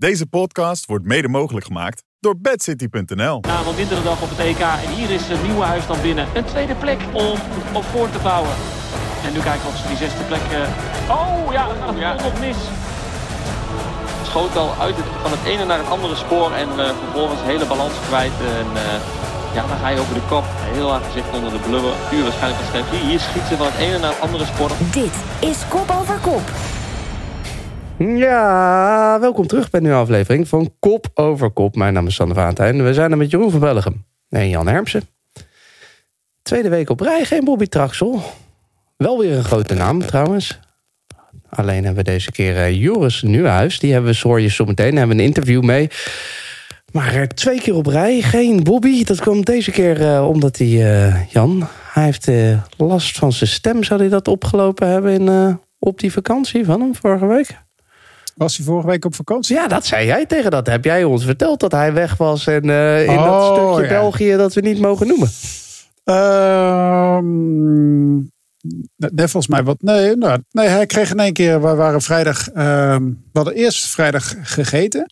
Deze podcast wordt mede mogelijk gemaakt door bedcity.nl. Na een mindere dag op het EK. En hier is het nieuwe huis dan binnen. Een tweede plek om op voor te bouwen. En nu kijken of ze die zesde plek... eh, Oh ja, gaat het Ja. nog mis. schoot al uit het, van het ene naar het andere spoor en eh, vervolgens de hele balans kwijt. En eh, ja, dan ga je over de kop. Heel hard gezicht onder de blubber. Puur waarschijnlijk een schijf. Hier schiet ze van het ene naar het andere spoor. Dit is Kop Over Kop. Ja, welkom terug bij een nieuwe aflevering van Kop over Kop. Mijn naam is Sander Valentijn. We zijn er met Jeroen van Bellegem en Jan Hermsen. Tweede week op rij, geen Bobby Traxel. Wel weer een grote naam trouwens. Alleen hebben we deze keer eh, Joris Nieuwenhuis. Die hebben we, zo hoor je zo meteen, hebben we een interview mee. Maar eh, twee keer op rij, geen Bobby. Dat kwam deze keer eh, omdat hij, Jan, hij heeft last van zijn stem. Zou hij dat opgelopen hebben in, op die vakantie van hem vorige week? Was hij vorige week op vakantie? Ja, dat zei jij tegen dat. Heb jij ons verteld dat hij weg was en eh, in dat Oh, stukje ja. België dat we niet mogen noemen? Ehm, nee, volgens mij wat. Nee, nou, nee, hij kreeg in één keer. We waren vrijdag. ehm, we hadden eerst vrijdag gegeten. En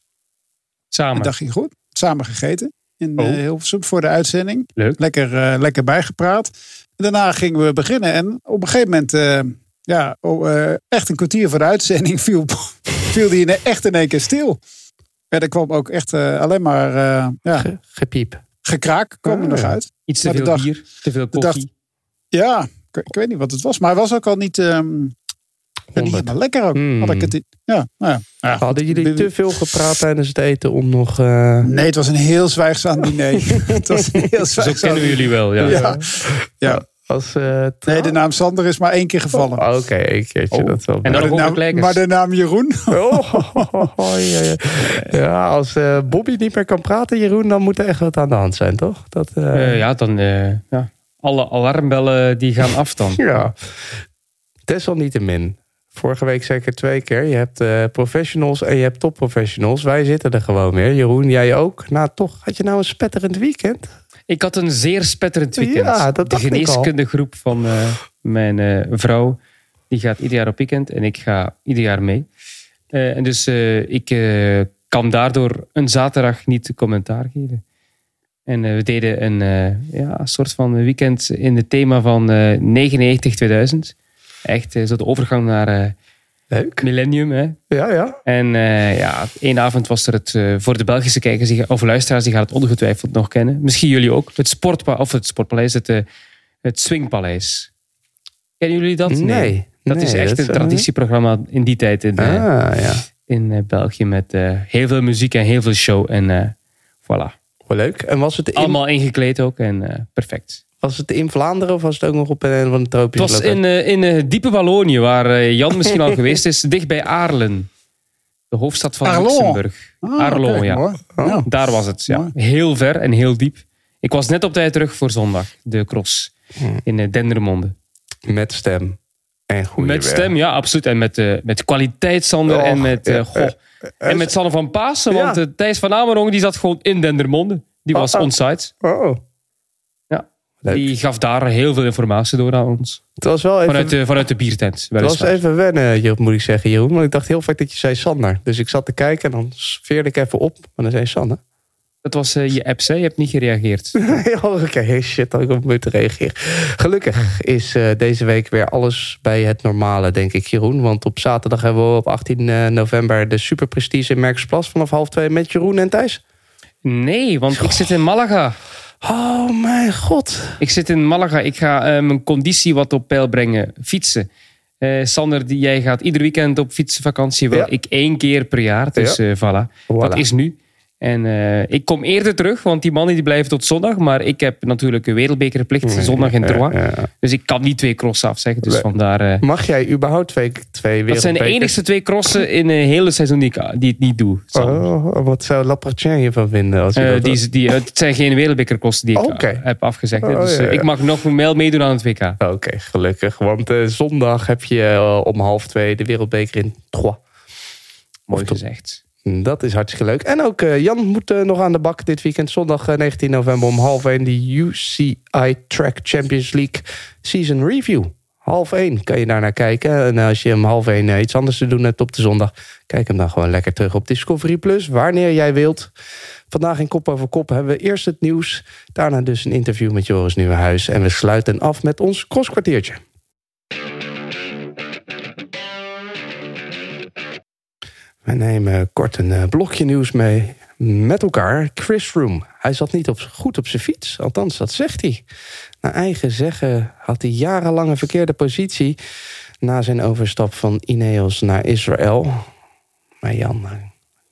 Samen. dat ging goed. Samen gegeten. In Oh. eh, Hilversum voor de uitzending. Leuk. Lekker, eh, lekker bijgepraat. En daarna gingen we beginnen. En op een gegeven moment. eh, ja, oh, eh, echt een kwartier voor de uitzending viel, viel die in, echt in één keer stil. En er kwam ook echt eh, alleen maar eh, ja, Ge- gepiep. gekraak kwam er Ah, nog ja. uit. Iets te Maar veel dag- bier, te veel de dag- koffie. Ja, ik, ik weet niet wat het was. Maar hij was ook al niet, ehm, ja, niet lekker ook. Mm. Had ik het, ja, nou ja. ja. Hadden jullie te veel gepraat tijdens het eten om nog... eh, Nee, het was een heel zwijgzaam diner. het was een heel Zo zwijgzaam kennen we jullie wel, ja. Ja. ja. Als, eh, Nee, de naam Sander is maar één keer gevallen. Oh, Oké, een keertje. Oh. Dat wel En maar, dan de nog naam, maar de naam Jeroen? Oh, ja, ja. ja, als eh, Bobby niet meer kan praten, Jeroen, dan moet er echt wat aan de hand zijn, toch? Dat, eh, ja, dan... eh, ja. Alle alarmbellen die gaan af dan. Ja. Desalniettemin. Vorige week zeker twee keer. Je hebt eh, professionals en je hebt topprofessionals. Wij zitten er gewoon weer. Jeroen, jij ook. Nou, toch. Had je nou een spetterend weekend? Ik had een zeer spetterend weekend. Ja, dat de geneeskundegroep van eh, mijn eh, vrouw, die gaat ieder jaar op weekend en ik ga ieder jaar mee. Eh, en dus ik kan daardoor een zaterdag niet commentaar geven. En we deden een ja, soort van weekend in het thema van eh 99-2000. Echt zo de overgang naar Leuk. millennium. Hè. Ja, ja. En eh, ja, één avond was er het eh, voor de Belgische kijkers die, of luisteraars, die gaan het ongetwijfeld nog kennen. Misschien jullie ook. Het, sportpa of het Sportpaleis, het, eh, het Swingpaleis. Kennen jullie dat? Nee. Dat Nee, is echt dat een traditieprogramma in die tijd in, Ah, ja. in België met heel veel muziek en heel veel show. En voilà. Wel leuk. En was het, in, Allemaal ingekleed ook en perfect. Was het in Vlaanderen of was het ook nog op een van de Het tropische was in, eh, in eh, diepe Wallonië, waar eh, Jan misschien al geweest is, dicht bij Aarlen. De hoofdstad van Arlon. Luxemburg. Ah, Arlon, oké, ja. Daar was het, ja. Heel ver en heel diep. Ik was net op tijd terug voor zondag, de cross Hmm. in Dendermonde. Met stem. En goede met stem, ja, absoluut. En met, met kwaliteit, Sander. En met, goh. en met Sanne van Paasen, Ja. want Thijs van Amerongen die zat gewoon in Dendermonde. Die was Oh, oh. on-site. Oh. Leuk. Die gaf daar heel veel informatie door aan ons. Het was wel even... Vanuit de, vanuit de biertent, Het was even wennen, moet ik zeggen, Jeroen. Want ik dacht heel vaak dat je zei Sander. Dus ik zat te kijken en dan veerde ik even op. Maar dan zei Sander. Dat was eh, je app, hè? Je hebt niet gereageerd. Oké, shit, dat ik op moet reageren. Gelukkig is eh, deze week weer alles bij het normale, denk ik, Jeroen. Want op zaterdag hebben we op 18 eh, november de Super Prestige in Merksplas vanaf half twee met Jeroen en Thijs. Nee, want ik zit in Malaga. Oh mijn god. Ik zit in Malaga. Ik ga eh, mijn conditie wat op peil brengen. Fietsen. Eh, Sander, die, jij gaat ieder weekend op fietsenvakantie. Wel, Ja. ik één keer per jaar. Dus Ja. eh, voilà. Voilà. Dat is nu. En eh, ik kom eerder terug, want die mannen die blijven tot zondag. Maar ik heb natuurlijk een wereldbekerplicht zondag in Troyes. Ja, ja. Dus ik kan niet twee crossen afzeggen. Dus vandaar... eh, Mag jij überhaupt twee, twee dat zijn de enigste twee crossen in een hele seizoen die ik die het niet doe. Oh, wat zou Laprachien hiervan vinden? Als je Eh, die, die, het zijn geen wereldbekerkosten die ik heb afgezegd. Oh, dus ja, ik mag nog wel meedoen aan het WK. Oké, gelukkig. Want zondag heb je om half twee de wereldbeker in Troyes. Mooi gezegd. Dat is hartstikke leuk. En ook eh, Jan moet eh, nog aan de bak dit weekend. Zondag eh, 19 november om half 1 de UCI Track Champions League Season Review. Half één kan je daar naar kijken. En als je om half één eh, iets anders te doen hebt op de zondag... kijk hem dan gewoon lekker terug op Discovery Plus. Wanneer jij wilt. Vandaag in Kop over Kop hebben we eerst het nieuws. Daarna dus een interview met Joris Nieuwenhuis. En we sluiten af met ons crosskwartiertje. We nemen kort een eh, blokje nieuws mee met elkaar. Chris Froome. Hij zat niet op, goed op zijn fiets. Althans, dat zegt hij. Naar eigen zeggen had hij jarenlang een verkeerde positie... na zijn overstap van Ineos naar Israël. Maar Jan,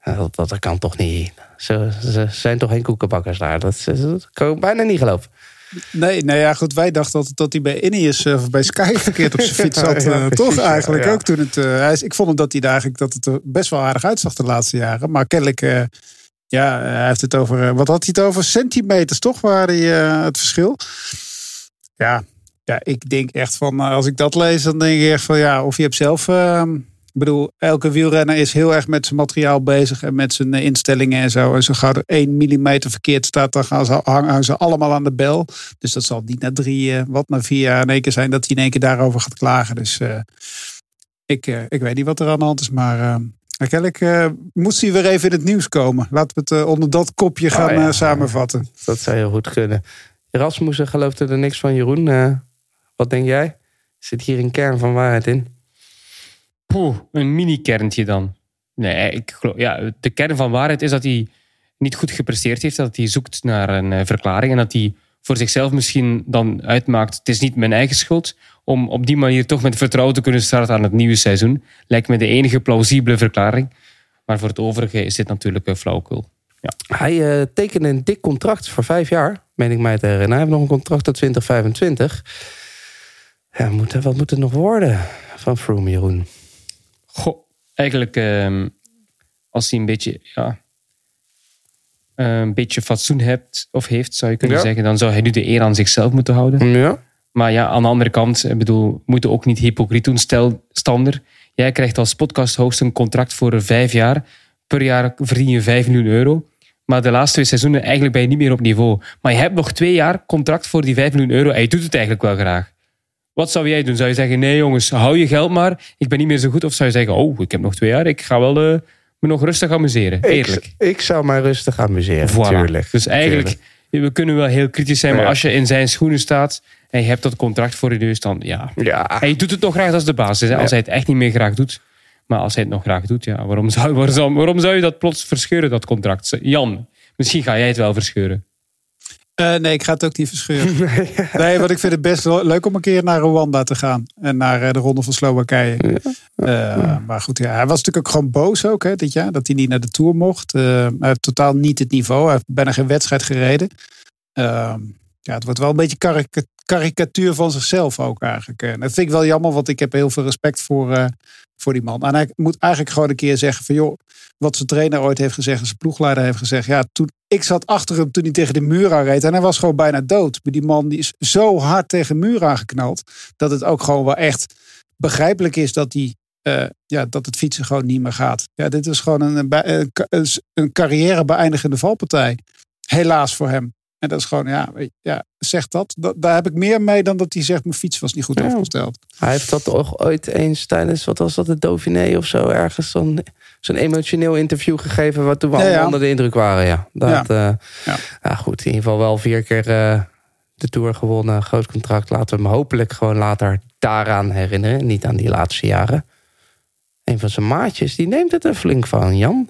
eh, dat, dat kan toch niet. Ze, ze zijn toch geen koekenbakkers daar. Dat, dat kan ik bijna niet geloven. Nee, nou ja, goed. Wij dachten dat, dat hij bij Ineos uh, of bij Sky verkeerd op zijn fiets zat. Ja, eh, toch eigenlijk ja. ook toen het... eh, hij is- ik vond hem dat hij daar eigenlijk dat het er best wel aardig uitzag de laatste jaren. Maar kennelijk, eh, ja, hij heeft het over... eh, wat had hij het over? Centimeters, toch? Waar hij eh, het verschil? Ja, ja, ik denk echt van... eh, als ik dat lees, dan denk ik echt van... Ja, of je hebt zelf... ik bedoel, elke wielrenner is heel erg met zijn materiaal bezig en met zijn eh, instellingen en zo. En zo gauw er één millimeter verkeerd staat, dan gaan ze, hangen ze allemaal aan de bel. Dus dat zal niet na drie, eh, wat na vier jaar in één keer zijn dat hij in één keer daarover gaat klagen. Dus eh, ik, ik weet niet wat er aan de hand is, maar kennelijk eh, moest hij weer even in het nieuws komen. Laten we het onder dat kopje gaan ja. eh, samenvatten. Dat zou heel goed kunnen. Rasmussen geloofde er niks van, Jeroen. Wat denk jij? Zit hier een kern van waarheid in? Poeh, een mini-kerntje dan. Nee, ik ja, de kern van waarheid is dat hij niet goed gepresteerd heeft. Dat hij zoekt naar een eh, verklaring. En dat hij voor zichzelf misschien dan uitmaakt... het is niet mijn eigen schuld. Om op die manier toch met vertrouwen te kunnen starten aan het nieuwe seizoen. Lijkt me de enige plausibele verklaring. Maar voor het overige is dit natuurlijk een flauwekul. Hij eh, tekende een dik contract voor vijf jaar, meen ik mij te herinneren. Hij heeft nog een contract tot 2025. Ja, moet, wat moet er nog worden van Froome, Jeroen? Goh, eigenlijk ehm, als hij een beetje, ja, een beetje fatsoen hebt, of heeft, zou je kunnen Ja. zeggen, dan zou hij nu de eer aan zichzelf moeten houden. Ja. Maar ja, aan de andere kant, ik bedoel, we moeten ook niet hypocriet doen. Stel, Stander, jij krijgt als podcast-host een contract voor vijf jaar. Per jaar verdien je 5 miljoen euro. Maar de laatste twee seizoenen eigenlijk ben je niet meer op niveau. Maar je hebt nog twee jaar contract voor die 5 miljoen euro en je doet het eigenlijk wel graag. Wat zou jij doen? Zou je zeggen, nee jongens, hou je geld maar. Ik ben niet meer zo goed. Of zou je zeggen, oh, ik heb nog twee jaar. Ik ga wel eh, me nog rustig amuseren. Eerlijk. Ik, ik zou mij rustig amuseren, Voilà. natuurlijk. Dus eigenlijk, we kunnen wel heel kritisch zijn. Maar Ja. als je in zijn schoenen staat en je hebt dat contract voor je neus, dan ja, Ja, hij doet het nog graag, dat is de basis. Hè? Als hij het echt niet meer graag doet. Maar als hij het nog graag doet, ja, waarom zou, waarom zou, waarom zou je dat plots verscheuren, dat contract? Jan, misschien ga jij het wel verscheuren. Eh, nee, ik ga het ook niet verscheuren. nee, want ik vind het best leuk om een keer naar Rwanda te gaan. En naar eh, de Ronde van Slowakije. Eh, maar goed, ja, hij was natuurlijk ook gewoon boos ook hè, dit jaar. Dat hij niet naar de Tour mocht. Hij heeft totaal niet het niveau. Hij heeft bijna geen wedstrijd gereden. Ehm, ja, het wordt wel een beetje karika- karikatuur van zichzelf ook eigenlijk. En dat vind ik wel jammer, want ik heb heel veel respect voor, voor die man. En hij moet eigenlijk gewoon een keer zeggen van joh, wat zijn trainer ooit heeft gezegd, en zijn ploegleider heeft gezegd. Ja, toen, ik zat achter hem toen hij tegen de muur aanreed en hij was gewoon bijna dood. Maar die man die is zo hard tegen de muur aangeknald, dat het ook gewoon wel echt begrijpelijk is dat, die, eh, ja, dat het fietsen gewoon niet meer gaat. Ja, dit is gewoon een, een, een, ca- een, een carrière beëindigende valpartij. Helaas voor hem. En dat is gewoon, ja, ja zegt dat, dat. Daar heb ik meer mee dan dat hij zegt, mijn fiets was niet goed Ja. afgesteld. hij heeft dat toch ooit eens tijdens, wat was dat, de Dauphiné of zo, ergens zo'n zo'n emotioneel interview gegeven, waar toen we allemaal ja. onder de indruk waren. Ja, dat, ja. Ja. goed, in ieder geval wel vier keer eh, de Tour gewonnen, groot contract. Laten we hem hopelijk gewoon later daaraan herinneren, niet aan die laatste jaren. Een van zijn maatjes, die neemt het er flink van, Jan.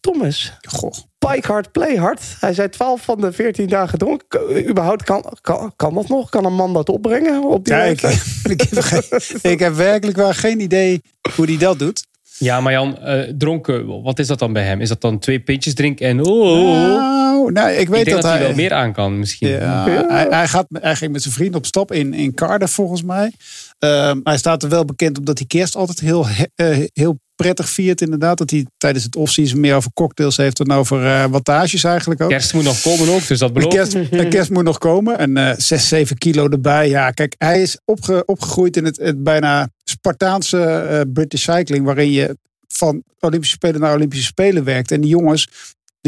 Thomas, Goh. Pike hard, play hard. Hij zei 12 van de 14 dagen dronken. Überhaupt kan, kan, kan dat nog? Kan een man dat opbrengen op die Ja, ik, ik, heb ik heb werkelijk wel geen idee hoe hij dat doet. Ja, maar Jan, eh, dronken, wat is dat dan bij hem? Is dat dan twee pintjes drinken en oh, oh, oh? Nou, nou, ik weet Ik denk dat, dat hij hij wel meer aan kan misschien. Ja, Hij, hij, gaat, hij ging met zijn vriend op stap in, in Cardiff volgens mij. Ehm, hij staat er wel bekend omdat hij kerst altijd heel, he- eh, heel prettig viert inderdaad. Dat hij tijdens het off-season meer over cocktails heeft dan over eh wattages eigenlijk ook. Kerst moet nog komen ook, dus dat De belooft. kerst, de kerst moet nog komen. En eh 6, 7 kilo erbij. Ja, kijk, hij is opge- opgegroeid in het, het bijna Spartaanse eh, British cycling. Waarin je van Olympische Spelen naar Olympische Spelen werkt. En die jongens,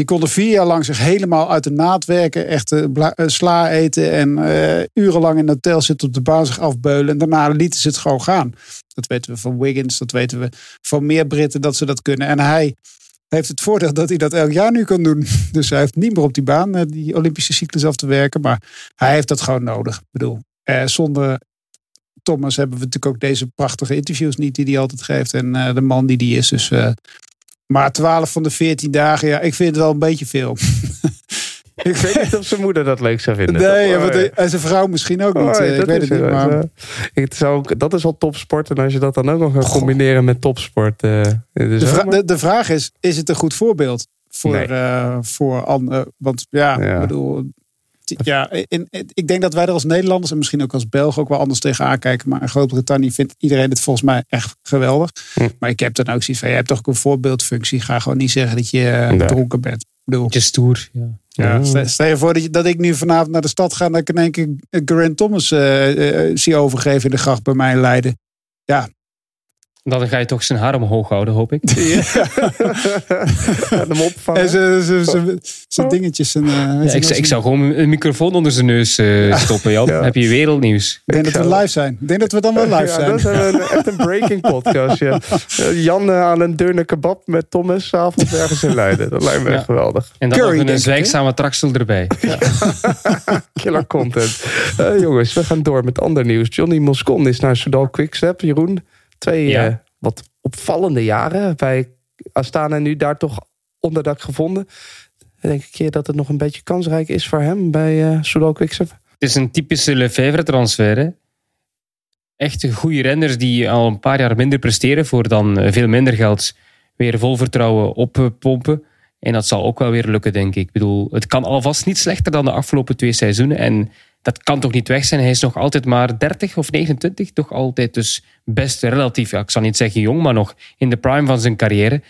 Die konden vier jaar lang zich helemaal uit de naad werken. Echt eh, eh, sla eten en eh, urenlang in het hotel zitten op de baan zich afbeulen. En daarna lieten ze het gewoon gaan. Dat weten we van Wiggins, dat weten we van meer Britten dat ze dat kunnen. En hij heeft het voordeel dat hij dat elk jaar nu kan doen. Dus hij heeft niet meer op die baan die Olympische cyclus af te werken. Maar hij heeft dat gewoon nodig. Ik bedoel, zonder Thomas hebben we natuurlijk ook deze prachtige interviews niet die hij altijd geeft. En de man die die is. Dus, maar 12 van de 14 dagen, ja, ik vind het wel een beetje veel. Ik weet niet of zijn moeder dat leuk zou vinden. Nee, ja, want, Oh, en zijn vrouw misschien ook niet. Oh, eh, ik dat weet is het niet. Maar het zou ook, dat is al topsport. En als je dat dan ook nog gaat combineren met topsport. eh, vra- de, de vraag is, is het een goed voorbeeld voor, Nee. eh, voor anderen? Want ja, Ja. ik bedoel... Ja, in, in- ik denk dat wij er als Nederlanders en misschien ook als Belgen ook wel anders tegenaan kijken. Maar in Groot-Brittannië vindt iedereen het volgens mij echt geweldig. Hm. Maar ik heb dan ook zoiets van, je hebt toch ook een voorbeeldfunctie. Ga gewoon niet zeggen dat je eh, Nee. dronken bent. Ik bedoel, Beetje stoer. Ja. Ja, stel, stel je voor dat, je, dat ik nu vanavond naar de stad ga en dat ik in één keer Grant Thomas eh, eh, zie overgeven in de gracht bij mij in Leiden. Dan ga je toch zijn haar omhoog houden, hoop ik. En hem opvangen. En zijn zijn- zijn- zijn dingetjes. En, eh, Ja, ik, ik zou gewoon een microfoon onder zijn neus eh, stoppen, Jan. Ja. Heb je wereldnieuws. Ik denk dat we live zijn. Ik denk dat we dan wel live Ja, zijn. dat is een, echt een breaking podcast. Ja. Eh, Jan aan een deurne kebab met Thomas 's avonds ergens in Leiden. Dat lijkt me Ja. echt geweldig. En dan Curry, nog een zwijgzame traksel erbij. Killer content. Eh, jongens, we gaan door met ander nieuws. Johnny Moscon is naar Soudal Quickstep. Jeroen, twee Ja. eh, wat opvallende jaren bij Astana nu daar toch onderdak gevonden. Denk ik keer dat het nog een beetje kansrijk is voor hem bij eh Soudal Quickstep. Het is een typische Lefevre transfer. Hè? Echt goede renners die al een paar jaar minder presteren voor dan eh, veel minder geld weer vol vertrouwen oppompen. En dat zal ook wel weer lukken, denk ik. Ik bedoel, het kan alvast niet slechter dan de afgelopen twee seizoenen. En dat kan toch niet weg zijn. Hij is nog altijd maar 30 of 29. Toch altijd dus best relatief, ik zal niet zeggen jong, maar nog in de prime van zijn carrière.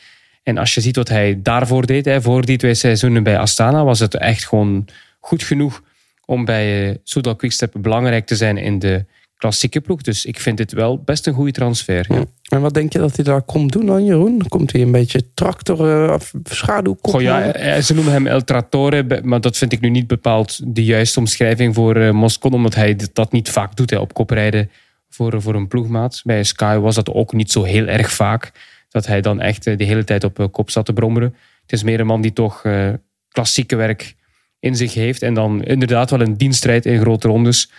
En als je ziet wat hij daarvoor deed, hè, voor die twee seizoenen bij Astana, was het echt gewoon goed genoeg om bij eh Soudal Quickstep belangrijk te zijn in de klassieke ploeg. Dus ik vind dit wel best een goede transfer. Ja. En wat denk je dat hij daar komt doen dan, Jeroen? Komt hij een beetje tractor, eh, of schaduw? Goh, ja, eh, ze noemen hem El Trattore, maar dat vind ik nu niet bepaald de juiste omschrijving voor eh Moscon, omdat hij dat niet vaak doet, hè, op kop rijden voor, voor een ploegmaat. Bij Sky was dat ook niet zo heel erg vaak, dat hij dan echt eh, de hele tijd op eh, kop zat te brommeren. Het is meer een man die toch eh, klassieke werk in zich heeft en dan inderdaad wel een dienststrijd in grote rondes.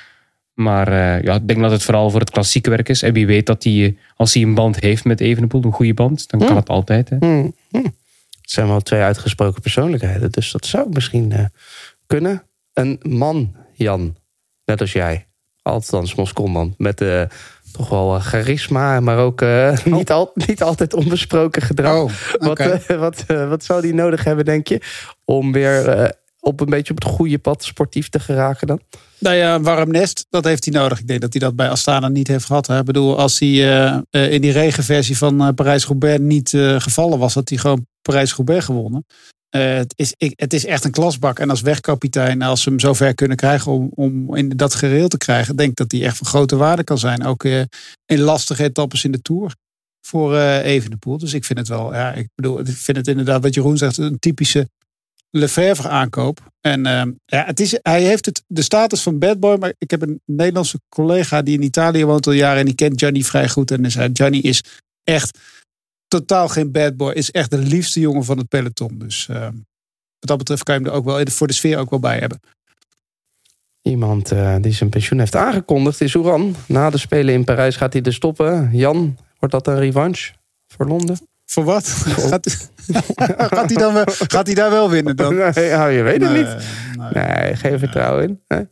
Maar eh, ja, ik denk dat het vooral voor het klassieke werk is. En wie weet dat hij, als hij een band heeft met Evenepoel, een goede band, dan kan Hmm. het altijd. Hè. Hmm, hmm. Het zijn wel twee uitgesproken persoonlijkheden, dus dat zou misschien eh, kunnen. Een man, Jan, net als jij, althans Moscon dan, met eh, toch wel charisma, maar ook eh, niet, al, niet altijd onbesproken gedrag. Oh, oké. Wat, wat, wat zou die nodig hebben, denk je, om weer eh, op een beetje op het goede pad sportief te geraken dan? Nou ja, een warm nest, dat heeft hij nodig. Ik denk dat hij dat bij Astana niet heeft gehad. Hè. Ik bedoel, als hij eh, eh, in die regenversie van eh, Parijs-Roubaix niet gevallen was, had hij gewoon Parijs-Roubaix gewonnen. Het, is, ik, het is echt een klasbak. En als wegkapitein, als ze hem zover kunnen krijgen om, om in dat gereel te krijgen, denk dat hij echt van grote waarde kan zijn. Ook in lastige etappes in de Tour voor eh Evenepoel. Dus ik vind het wel, ja, ik bedoel, ik vind het inderdaad wat Jeroen zegt, een typische Lefevre aankoop. En ehm, ja, het is, hij heeft het, de status van bad boy. Maar ik heb een Nederlandse collega die in Italië woont al jaren. En die kent Gianni vrij goed. En zei, Gianni is echt totaal geen bad boy. Is echt de liefste jongen van het peloton. Dus ehm, wat dat betreft kan je hem er ook wel voor de sfeer ook wel bij hebben. Iemand eh, die zijn pensioen heeft aangekondigd is Oeran. Na de Spelen in Parijs gaat hij er stoppen. Jan, wordt dat een revanche voor Londen? Voor wat? Gaat, gaat, hij dan wel, gaat hij daar wel winnen dan? Nee, ja, je weet het Nee, niet. nee. Nee, geen vertrouwen in. Nee.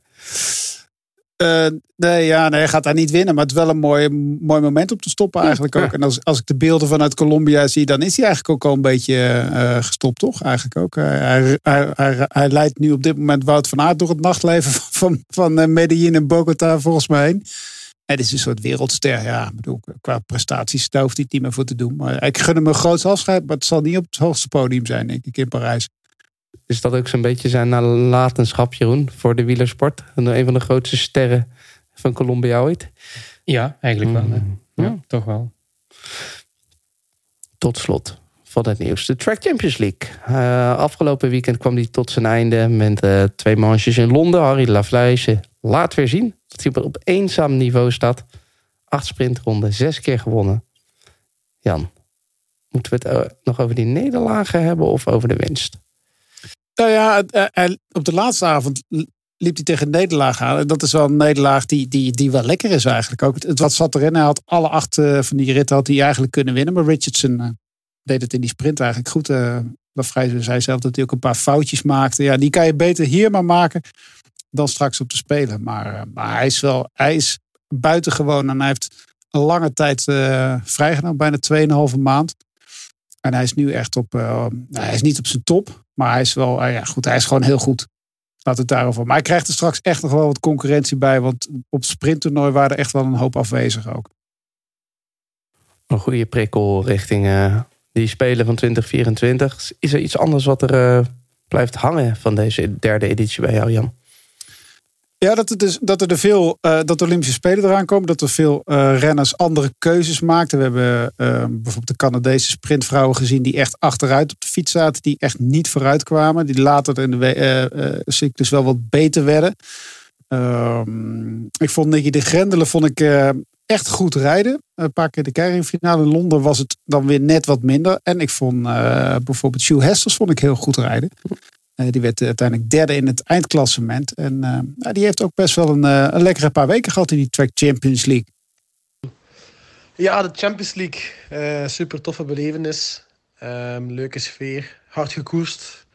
Eh, nee, ja, nee, hij gaat daar niet winnen. Maar het is wel een mooi, mooi moment om te stoppen eigenlijk ook. En als, als ik de beelden vanuit Colombia zie, dan is hij eigenlijk ook al een beetje eh, gestopt, toch? Eigenlijk ook. Hij, hij, hij, hij leidt nu op dit moment Wout van Aert door het nachtleven van, van, van eh, Medellin en Bogota volgens mij heen. Het is een soort wereldster. Ja, ik bedoel, qua prestaties, daar hoeft hij het niet meer voor te doen. Maar ik gun hem een groot afscheid, maar het zal niet op het hoogste podium zijn, denk ik, in Parijs. Is dat ook zo'n beetje zijn nalatenschap, Jeroen, voor de wielersport? En Een van de grootste sterren van Colombia ooit. Ja, eigenlijk wel. Hè. Mm. Ja, toch wel. Tot slot, van het nieuws. De Track Champions League. Eh, afgelopen weekend kwam die tot zijn einde met eh, twee manches in Londen. Harry Lafleize laat weer zien dat hij op eenzaam niveau staat. Acht sprintronden, zes keer gewonnen. Jan, moeten we het eh, nog over die nederlagen hebben of over de winst? Nou ja, eh, op de laatste avond liep hij tegen een nederlaag aan. En dat is wel een nederlaag die, die, die wel lekker is eigenlijk. Ook het, wat zat erin. Hij had alle acht eh, van die ritten had hij eigenlijk kunnen winnen. Maar Richardson deed het in die sprint eigenlijk goed. Eh Lafrijze zei zelf dat hij ook een paar foutjes maakte. Ja, die kan je beter hier maar maken dan straks op te spelen. Maar, eh, maar hij is wel hij buitengewoon. En hij heeft een lange tijd eh vrijgenomen. Bijna 2,5 maand. En hij is nu echt op... eh, nou, hij is niet op zijn top. Maar hij is wel... eh, ja, goed, hij is gewoon heel goed. Laat het daarover. Maar hij krijgt er straks echt nog wel wat concurrentie bij. Want op sprinttoernooi waren er echt wel een hoop afwezig ook. Een goede prikkel richting die spelen van 2024. Is er iets anders wat er blijft hangen van deze derde editie bij jou, Jan? Ja, dat, dus, dat er veel, eh, dat de Olympische Spelen eraan komen. Dat er veel eh, renners andere keuzes maakten. We hebben eh, bijvoorbeeld de Canadese sprintvrouwen gezien die echt achteruit op de fiets zaten. Die echt niet vooruit kwamen. Die later in de cyclus wel wat beter werden. Ehm, ik vond Nicky de Grendelen vond ik, echt goed rijden. Een paar keer de keiringfinale in Londen was het dan weer net wat minder. En ik vond bijvoorbeeld Hugh Hesters vond ik heel goed rijden. Eh, die werd uiteindelijk derde in het eindklassement. En eh, die heeft ook best wel een, eh, een lekkere paar weken gehad in die Track Champions League. Ja, de Champions League. eh, super toffe belevenis. Ehm, leuke sfeer. Hard gekoerst.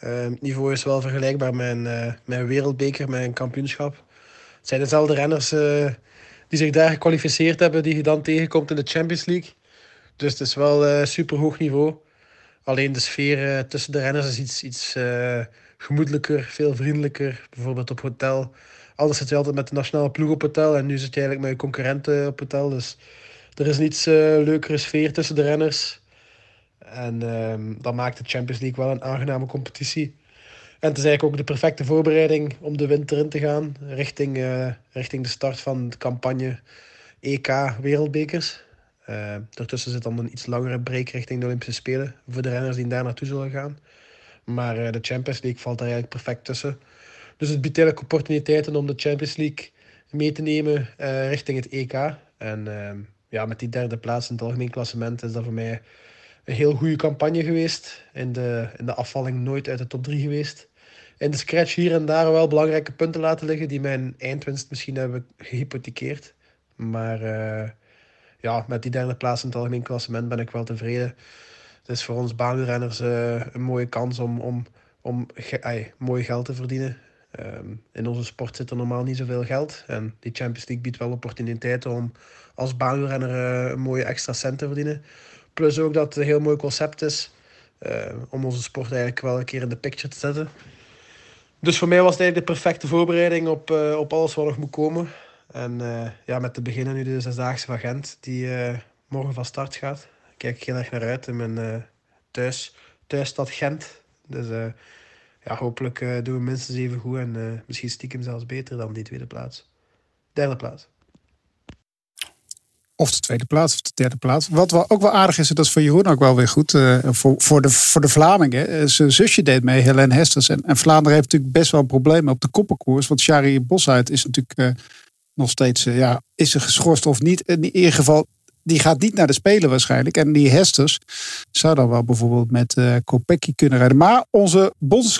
Ehm, het niveau is wel vergelijkbaar met eh, met wereldbeker, met een kampioenschap. Het zijn dezelfde renners eh, die zich daar gekwalificeerd hebben, die je dan tegenkomt in de Champions League. Dus het is wel eh super hoog niveau. Alleen de sfeer eh, tussen de renners is iets, iets eh, gemoedelijker, veel vriendelijker. Bijvoorbeeld op hotel. Anders zit je altijd met de nationale ploeg op hotel en nu zit je eigenlijk met je concurrenten op hotel. Dus er is een iets eh, leukere sfeer tussen de renners. En ehm, dat maakt de Champions League wel een aangename competitie. En het is eigenlijk ook de perfecte voorbereiding om de winter in te gaan. Richting, richting de start van de campagne EK Wereldbekers. Eh, daartussen zit dan een iets langere break richting de Olympische Spelen. Voor de renners die daar naartoe zullen gaan. Maar eh, de Champions League valt daar eigenlijk perfect tussen. Dus het biedt eigenlijk opportuniteiten om de Champions League mee te nemen eh, richting het EK. En ehm, ja, met die derde plaats in het algemeen klassement is dat voor mij een heel goede campagne geweest. In de, in de afvalling nooit uit de top 3 geweest. In de scratch hier en daar wel belangrijke punten laten liggen die mijn eindwinst misschien hebben gehypothekeerd. Maar ja, met die derde plaats in het algemeen klassement ben ik wel tevreden. Het is voor ons baanwielrenners eh, een mooie kans om, om, om mooi geld te verdienen. Ehm, in onze sport zit er normaal niet zoveel geld. En die Champions League biedt wel opportuniteiten om als baanwielrenner eh, een mooie extra cent te verdienen. Plus ook dat het een heel mooi concept is eh, om onze sport eigenlijk wel een keer in de picture te zetten. Dus voor mij was het eigenlijk de perfecte voorbereiding op, op alles wat nog moet komen. En eh, ja, met te beginnen nu de Zesdaagse van Gent, die eh, morgen van start gaat. Kijk ik heel erg naar uit in mijn eh, thuis, thuisstad Gent. Dus ja, hopelijk doen we minstens even goed en misschien stiekem zelfs beter dan die tweede plaats. Derde plaats. Of de tweede plaats of de derde plaats. Wat wel ook wel aardig is, en dat is voor Jeroen ook wel weer goed. voor, voor, de, voor de Vlamingen. Zijn zusje deed mee, Helene Hesters. En, en Vlaanderen heeft natuurlijk best wel problemen op de koppenkoers. Want Shari Bosuit is natuurlijk nog steeds... eh, ja, is ze geschorst of niet? In ieder geval, die gaat niet naar de Spelen waarschijnlijk. En die Hesters zou dan wel bijvoorbeeld met eh Kopecky kunnen rijden. Maar onze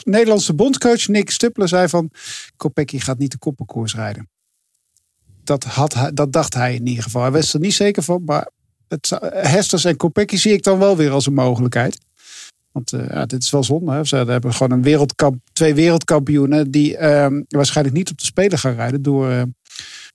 Nederlandse bondscoach Nick Stuppler zei van... Kopecky gaat niet de koppenkoers rijden dat, had dat dacht hij in ieder geval. Hij was er niet zeker van, maar het, Hesters en Kopecky zie ik dan wel weer als een mogelijkheid. Want eh, ja, dit is wel zonde. Hè? Ze hebben gewoon een wereldkamp, twee wereldkampioenen die ehm, waarschijnlijk niet op de Spelen gaan rijden. Door,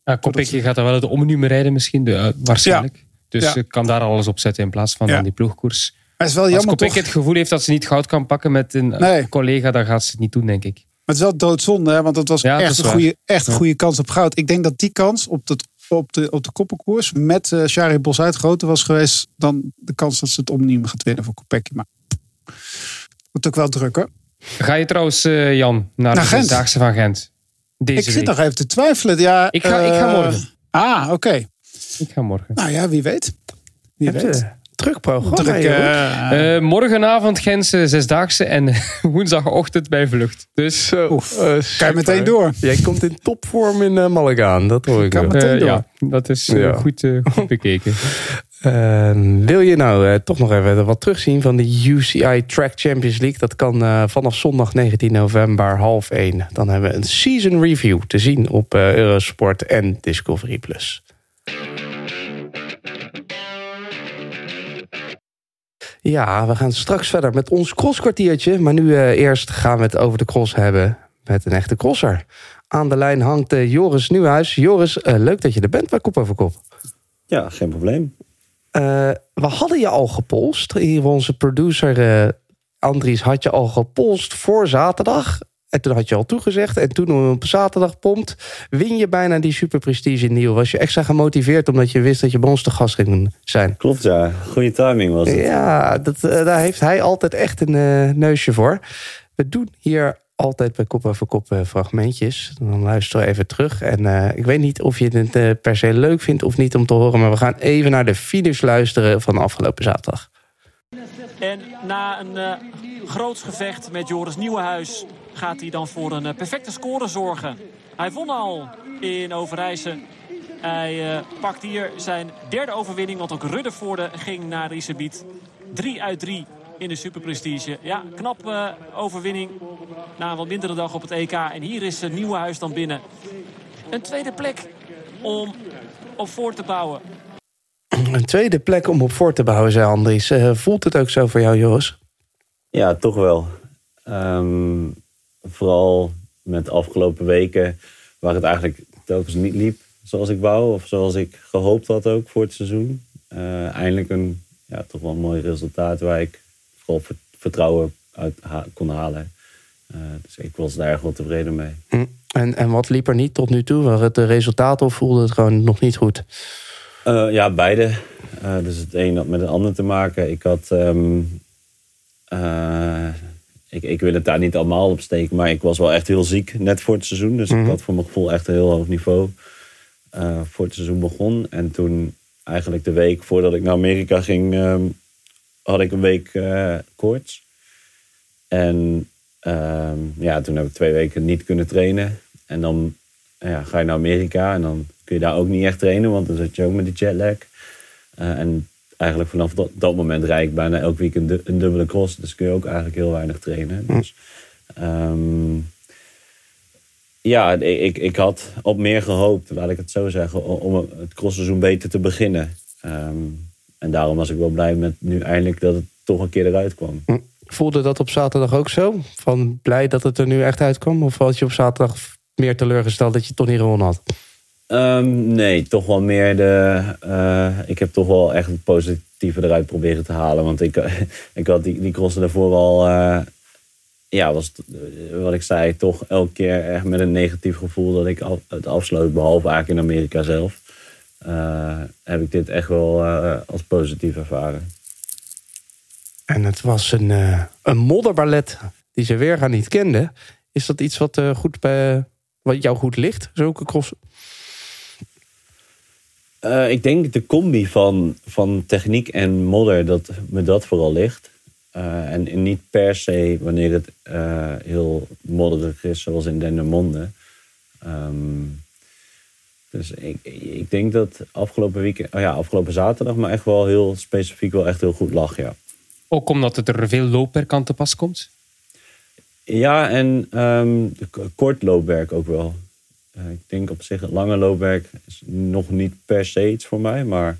Ja, gaat dan wel het omnium rijden misschien, de, eh, waarschijnlijk. Dus Ja. ik kan daar alles op zetten in plaats van die ploegkoers. maar het is wel Als jammer Kopecky toch? het gevoel heeft dat ze niet goud kan pakken met een eh, Nee. collega, dan gaat ze het niet doen, denk ik. Maar het is wel doodzonde, hè? want het was dat echt, een goede, echt een goede kans op goud. Ik denk dat die kans op, het, op, de, op de koppenkoers met eh Shari Bosuit groter was geweest dan de kans dat ze het omnium gaat winnen voor Kopecky. Maar wordt ook wel drukker. Ga je trouwens, eh, Jan, naar, Naar de? Zesdaagse van Gent? Deze ik zit week. nog even te twijfelen. Ja, Ik ga- ik ga eh, morgen. Ah, oké. Ik ga morgen. Nou ja, wie weet. Wie Hebt, weet. Druk programma, Druk, Jeroen. eh, Eh, morgenavond Gentse Zesdaagse en woensdagochtend bij Vlucht. Dus oef. eh, kan je meteen door. Jij komt in topvorm in Malagaan, dat hoor ik. Kan wel. meteen door. ja, dat is Ja. goed, goed bekeken. Eh, wil je nou eh, toch nog even wat terugzien van de UCI Track Champions League? Dat kan eh, vanaf zondag 19 november half 1. Dan hebben we een season review te zien op eh, Eurosport en Discovery+. Plus. Ja, we gaan straks verder met ons crosskwartiertje. Maar nu eerst gaan we het over de cross hebben met een echte crosser. Aan de lijn hangt Joris Nieuwhuis. Joris, leuk dat je er bent bij Kop over Kop. Ja, geen probleem. Eh, we hadden je al gepolst. Hier onze producer eh, Andries had je al gepolst voor zaterdag. En toen had je al toegezegd. En toen op zaterdag pompt, win je bijna die super prestige deal. Was je extra gemotiveerd omdat je wist dat je bij ons te gast ging zijn? Klopt, ja. Goede timing was het. Ja, dat, eh, daar heeft hij altijd echt een neusje voor. We doen hier altijd bij kop over kop eh, fragmentjes. Dan luisteren we even terug. En eh, ik weet niet of je het eh, per se leuk vindt of niet om te horen. Maar we gaan even naar de finish luisteren van afgelopen zaterdag. En na een groots gevecht met Joris Nieuwenhuis gaat hij dan voor een perfecte score zorgen. Hij won al in Overijse. Hij pakt hier zijn derde overwinning, want ook Ruddervoorde ging naar Risebiet. 3 uit 3 in de Superprestige. Ja, knap uh, overwinning na een wat mindere dag op het EK. En hier is uh, Nieuwenhuis dan binnen. Een tweede plek om op voor te bouwen. Een tweede plek om op voor te bouwen, zei Andries. Uh, voelt het ook zo voor jou, Joris? Ja, toch wel. Um, vooral met de afgelopen weken, waar het eigenlijk telkens niet liep zoals ik wou. Of zoals ik gehoopt had ook voor het seizoen. Uh, eindelijk een ja, toch wel een mooi resultaat waar ik vertrouwen uit ha kon halen. Uh, dus ik was daar erg wel tevreden mee. En, en wat liep er niet tot nu toe? Waren het de resultaten of voelde het gewoon nog niet goed? Uh, ja, beide. Uh, dus het een had met het ander te maken. Ik had. Um, uh, ik, ik wil het daar niet allemaal op steken, maar ik was wel echt heel ziek net voor het seizoen. Dus mm -hmm. ik had voor mijn gevoel echt een heel hoog niveau voor het seizoen begon. En toen, eigenlijk de week voordat ik naar Amerika ging, um, had ik een week koorts. En um, ja, toen heb ik twee weken niet kunnen trainen. En dan ja, ga je naar Amerika en dan kun je daar ook niet echt trainen, want dan zit je ook met die jetlag. Uh, en eigenlijk vanaf dat, dat moment rijd ik bijna elk week een, du een, dubbele cross. Dus kun je ook eigenlijk heel weinig trainen. Dus, um, ja, ik, ik had op meer gehoopt, laat ik het zo zeggen, om het crossseizoen beter te beginnen. Um, en daarom was ik wel blij met nu eindelijk dat het toch een keer eruit kwam. Voelde dat op zaterdag ook zo? Van blij dat het er nu echt uitkwam? Of had je op zaterdag meer teleurgesteld dat je het toch niet gewonnen had? Um, nee, toch wel meer de. Uh, ik heb toch wel echt het positieve eruit proberen te halen. Want ik, ik had die, die crossen daarvoor al. Uh, ja, was wat ik zei, toch elke keer echt met een negatief gevoel dat ik het afsloot. Behalve eigenlijk in Amerika zelf. Uh, heb ik dit echt wel als positief ervaren. En het was een, een modderballet die ze weer gaan niet kenden. Is dat iets wat, goed bij, wat jou goed ligt, zulke crossen? Uh, ik denk de combi van, van techniek en modder, dat me dat vooral ligt. Uh, en, en, niet per se wanneer het uh, heel modderig is, zoals in Dendermonde. Um, dus ik, ik denk dat afgelopen, weekend, oh ja, afgelopen zaterdag, maar echt wel heel specifiek wel echt heel goed lag, ja. Ook omdat het er veel loopwerk aan te pas komt? Ja, en um, kort loopwerk ook wel. Uh, ik denk op zich het lange loopwerk is nog niet per se iets voor mij. Maar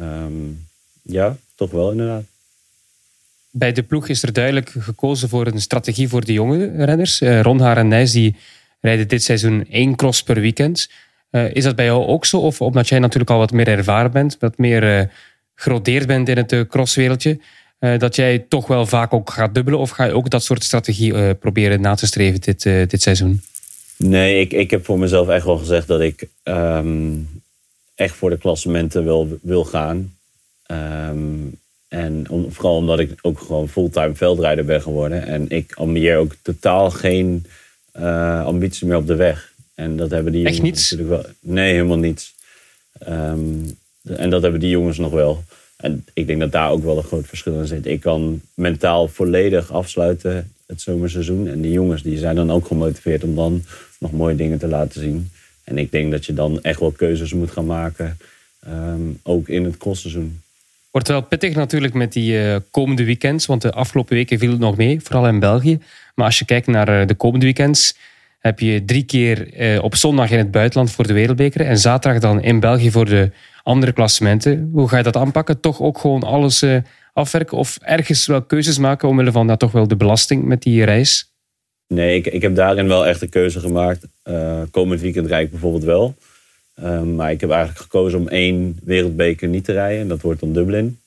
um, ja, toch wel inderdaad. Bij de ploeg is er duidelijk gekozen voor een strategie voor de jonge renners. Uh, Ron Haar en Nijs die rijden dit seizoen één cross per weekend. Uh, is dat bij jou ook zo? Of omdat jij natuurlijk al wat meer ervaren bent, wat meer gerodeerd bent in het crosswereldje, dat jij toch wel vaak ook gaat dubbelen? Of ga je ook dat soort strategie proberen na te streven dit, dit seizoen? Nee, ik, ik heb voor mezelf echt wel gezegd dat ik um, echt voor de klassementen wil, wil gaan. Um, en vooral omdat ik ook gewoon fulltime veldrijder ben geworden. En ik ambieer ook totaal geen uh, ambitie meer op de weg. En dat hebben die echt jongens niets? natuurlijk wel. Nee, helemaal niets. Um, en dat hebben die jongens nog wel. En ik denk dat daar ook wel een groot verschil in zit. Ik kan mentaal volledig afsluiten het zomerseizoen. En die jongens die zijn dan ook gemotiveerd om dan nog mooie dingen te laten zien. En ik denk dat je dan echt wel keuzes moet gaan maken. ehm, ook in het crossseizoen. Wordt wel pittig natuurlijk met die eh, komende weekends, want de afgelopen weken viel het nog mee, vooral in België. Maar als je kijkt naar eh, de komende weekends, heb je drie keer eh, op zondag in het buitenland voor de Wereldbeker en zaterdag dan in België voor de andere klassementen. Hoe ga je dat aanpakken? Toch ook gewoon alles eh, afwerken of ergens wel keuzes maken omwille van dat toch wel de belasting met die reis? Nee, ik, ik heb daarin wel echt een keuze gemaakt. Eh, komend weekend rijd ik bijvoorbeeld wel. Ehm, maar ik heb eigenlijk gekozen om één wereldbeker niet te rijden. En dat wordt dan Dublin.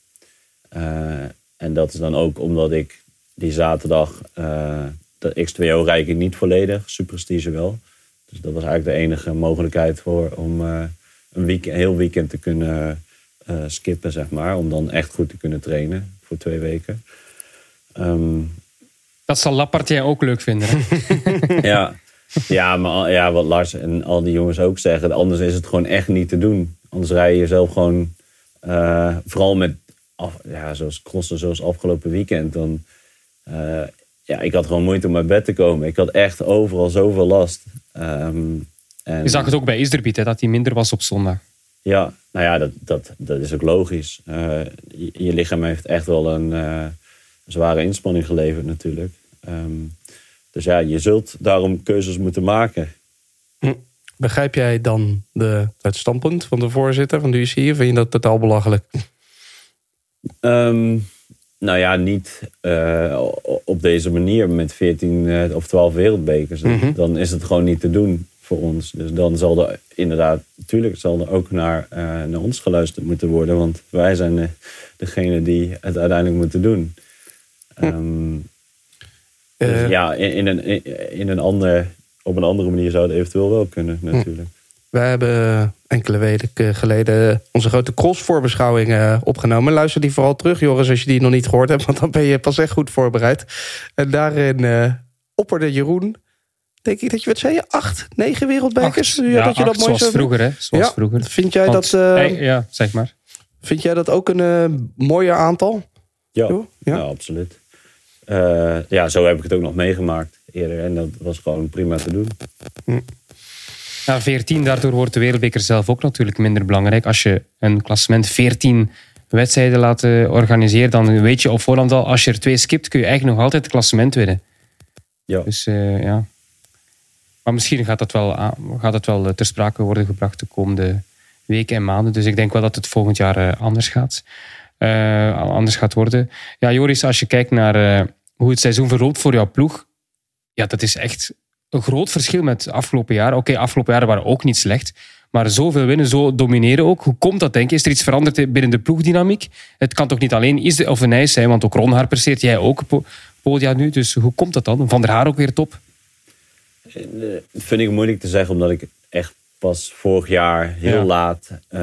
En dat is dan ook omdat ik die zaterdag... eh, de X2O rijd ik niet volledig. Superstige wel. Dus dat was eigenlijk de enige mogelijkheid voor om eh, een, week, een heel weekend te kunnen eh, skippen, zeg maar. Om dan echt goed te kunnen trainen voor twee weken. Ehm, Dat zal Lapartien ook leuk vinden. ja. Ja, maar ja, wat Lars en al die jongens ook zeggen. Anders is het gewoon echt niet te doen. Anders rij je jezelf gewoon... eh, vooral met... Af, ja, zoals crossen zoals afgelopen weekend. Dan, ja, ik had gewoon moeite om uit bed te komen. Ik had echt overal zoveel last. Ehm, en, Je zag het ook bij Iserbiet, hè, dat hij minder was op zondag. ja, nou ja, dat, dat, dat is ook logisch. Eh, je, je lichaam heeft echt wel een eh, zware inspanning geleverd natuurlijk. Ehm, dus ja, je zult daarom keuzes moeten maken. Begrijp jij dan de, het standpunt van de voorzitter van de UCI? Of vind je dat totaal belachelijk? Ehm, nou ja, niet eh, op deze manier met 14 eh, of 12 wereldbekers. Mhm. Dan is het gewoon niet te doen voor ons. Dus dan zal er inderdaad, natuurlijk zal er ook naar, eh, naar ons geluisterd moeten worden. Want wij zijn de, degene die het uiteindelijk moeten doen. Ehm, dus ja, in, in, een, in een ander, op een andere manier zou het eventueel wel kunnen natuurlijk. Wij hebben enkele weken geleden onze grote cross-voorbeschouwing eh, opgenomen. Luister die vooral terug, Joris, als je die nog niet gehoord hebt. Want dan ben je pas echt goed voorbereid. En daarin eh, opperde Jeroen, denk ik dat je wat zei, je? acht, negen wereldbekers? Acht. Ja, dat je dat mooi zoals vroeger, hè? Zoals Ja. vroeger. Vind jij, Want- dat, eh, Hey, ja, zeg maar. vind jij dat ook een eh, mooier aantal? Ja, ja. ja. absoluut. Eh, ja, zo heb ik het ook nog meegemaakt eerder. En dat was gewoon prima te doen. Ja, 14, daardoor wordt de wereldbeker zelf ook natuurlijk minder belangrijk. Als je een klassement 14 wedstrijden laat eh, organiseren, dan weet je op voorhand al, als je er twee skipt, kun je eigenlijk nog altijd het klassement winnen. Ja. Dus eh, ja. Maar misschien gaat dat wel, gaat dat wel eh, ter sprake worden gebracht de komende weken en maanden. Dus ik denk wel dat het volgend jaar anders gaat. anders gaat worden. Ja, Joris, als je kijkt naar hoe het seizoen verloopt voor jouw ploeg, ja, dat is echt een groot verschil met afgelopen jaren. Oké, afgelopen jaren waren ook niet slecht. Maar zoveel winnen, zo domineren ook. Hoe komt dat, denk je? Is er iets veranderd binnen de ploegdynamiek? Het kan toch niet alleen Is of een Nijs zijn, want ook Ron Haar presteert. Jij ook po- podia nu. Dus hoe komt dat dan? Van der Haar ook weer top. Eh, vind ik moeilijk te zeggen, omdat ik echt pas vorig jaar heel Ja. laat eh,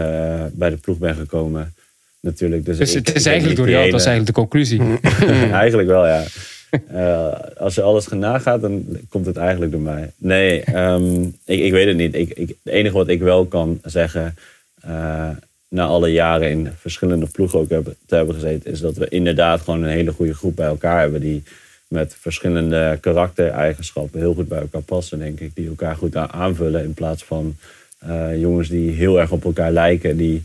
bij de ploeg ben gekomen. Natuurlijk. Dus, Dus ik- het is eigenlijk door jou, dat is eigenlijk de conclusie. eigenlijk wel, ja. Eh, als je alles nagaat, dan komt het eigenlijk door mij. Nee, ehm, ik, ik weet het niet. Ik, ik, het enige wat ik wel kan zeggen, eh, na alle jaren in verschillende ploegen ook hebben, te hebben gezeten, is dat we inderdaad gewoon een hele goede groep bij elkaar hebben. Die met verschillende karaktereigenschappen heel goed bij elkaar passen, denk ik. Die elkaar goed aanvullen in plaats van eh, jongens die heel erg op elkaar lijken. Die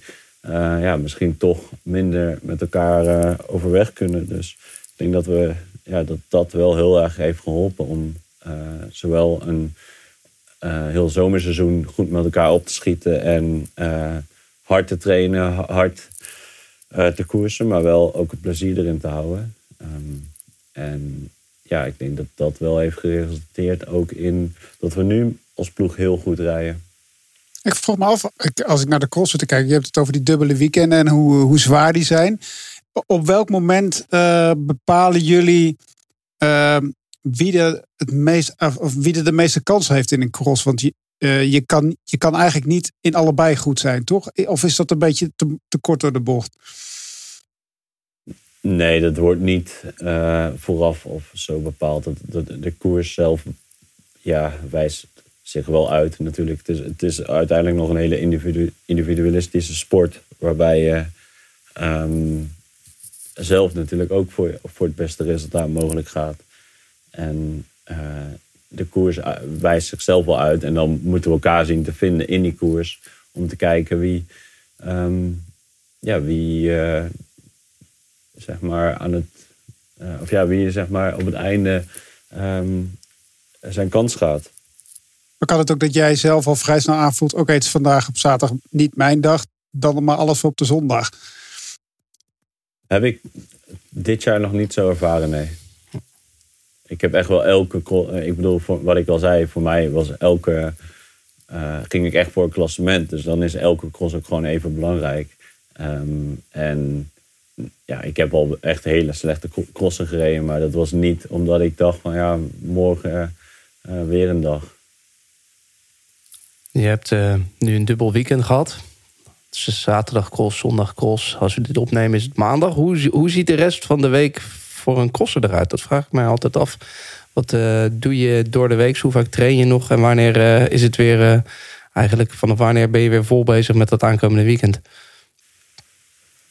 ja, misschien toch minder met elkaar overweg kunnen. Dus ik denk dat, we, ja, dat dat wel heel erg heeft geholpen om eh, zowel een eh, heel zomerseizoen goed met elkaar op te schieten en eh, hard te trainen, ha- hard te koersen, maar wel ook het plezier erin te houden. Ehm, en ja, ik denk dat dat wel heeft geresulteerd ook in dat we nu als ploeg heel goed rijden. Ik vroeg me af, als ik naar de cross zit te kijken, je hebt het over die dubbele weekenden en hoe, hoe zwaar die zijn. Op welk moment eh, bepalen jullie eh, wie, er het meest, of wie er de meeste kans heeft in een cross? Want je, eh, je, kan, je kan eigenlijk niet in allebei goed zijn, toch? Of is dat een beetje te, te kort door de bocht? Nee, dat wordt niet eh, vooraf of zo bepaald. Dat, dat, de koers zelf ja, wijst zich wel uit natuurlijk. Het is, het is uiteindelijk nog een hele individu- individualistische sport. Waarbij je ehm, zelf natuurlijk ook voor, voor het beste resultaat mogelijk gaat. En eh, de koers u- wijst zichzelf wel uit. En dan moeten we elkaar zien te vinden in die koers. Om te kijken wie, ehm, ja, wie eh, zeg maar aan het, eh, of ja, wie zeg maar op het einde ehm, zijn kans gaat. Maar kan het ook dat jij zelf al vrij snel aanvoelt... oké, het is vandaag op zaterdag niet mijn dag... dan maar alles op de zondag. Heb ik dit jaar nog niet zo ervaren, nee. Ik heb echt wel elke... eh, Ik bedoel, wat ik al zei, voor mij was elke... eh, ging ik echt voor een klassement. Dus dan is elke cross ook gewoon even belangrijk. Ehm, en ja, ik heb al echt hele slechte cro- crossen gereden. Maar dat was niet omdat ik dacht van ja, morgen eh, weer een dag. Je hebt nu een dubbel weekend gehad. Is zaterdag cross, zondag cross. Als we dit opnemen is het maandag. Hoe, hoe ziet de rest van de week voor een crosser eruit? Dat vraag ik mij altijd af. Wat eh, doe je door de week? Hoe vaak train je nog? En wanneer eh, is het weer... eh, eigenlijk vanaf wanneer ben je weer vol bezig met dat aankomende weekend?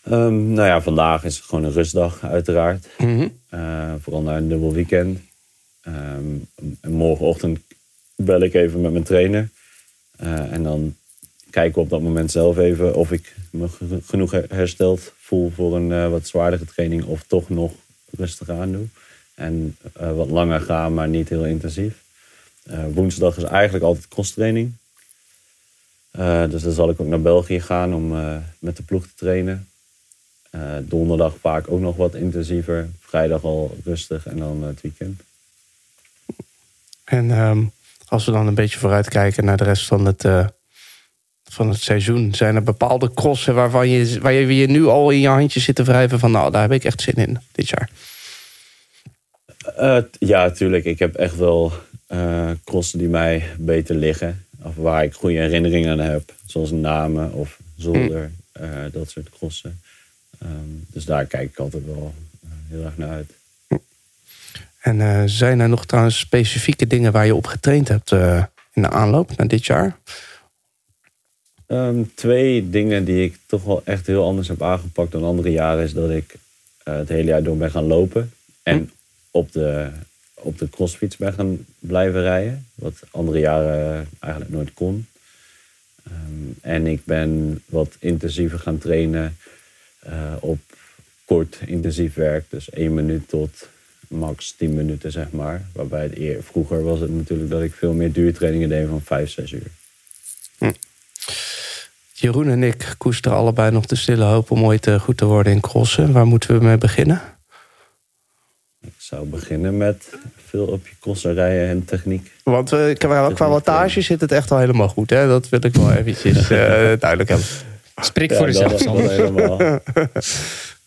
Ehm, nou ja, vandaag is het gewoon een rustdag uiteraard. Mhm. Vooral na een dubbel weekend. Ehm, en morgenochtend bel ik even met mijn trainer. En dan kijken op dat moment zelf even of ik me ge- genoeg her- hersteld voel voor een eh, wat zwaardere training. Of toch nog rustig aan doe. En eh, wat langer gaan, maar niet heel intensief. Eh, woensdag is eigenlijk altijd crosstraining. Dus dan zal ik ook naar België gaan om met de ploeg te trainen. Donderdag vaak ook nog wat intensiever. Vrijdag al rustig en dan het weekend. En ehm, als we dan een beetje vooruitkijken naar de rest van het, van het seizoen... zijn er bepaalde crossen waarvan je, waar je, je nu al in je handjes zit te wrijven... van nou, daar heb ik echt zin in dit jaar. Eh, ja, tuurlijk. Ik heb echt wel eh crossen die mij beter liggen. Of waar ik goede herinneringen aan heb. Zoals Namen of Zolder. eh, dat soort crossen. Ehm, dus daar kijk ik altijd wel heel erg naar uit. En eh, zijn er nog trouwens specifieke dingen waar je op getraind hebt in de aanloop naar dit jaar? Ehm, twee dingen die ik toch wel echt heel anders heb aangepakt dan andere jaren... is dat ik eh, het hele jaar door ben gaan lopen. En op de, op de crossfiets ben gaan blijven rijden. Wat andere jaren eigenlijk nooit kon. Ehm, en ik ben wat intensiever gaan trainen eh, op kort intensief werk. Dus één minuut tot max 10 minuten, zeg maar. Waarbij het eer, vroeger was het natuurlijk dat ik veel meer duurtrainingen deed van 5, 6 uur. Jeroen en ik koesteren allebei nog de stille hoop om ooit eh, goed te worden in crossen. Waar moeten we mee beginnen? Ik zou beginnen met veel op je crossen rijden en techniek. Want eh, qua, qua wattage zit het echt al helemaal goed. Hè? Dat wil ik wel eventjes eh, duidelijk hebben. Spreek Ja, voor jezelf, helemaal.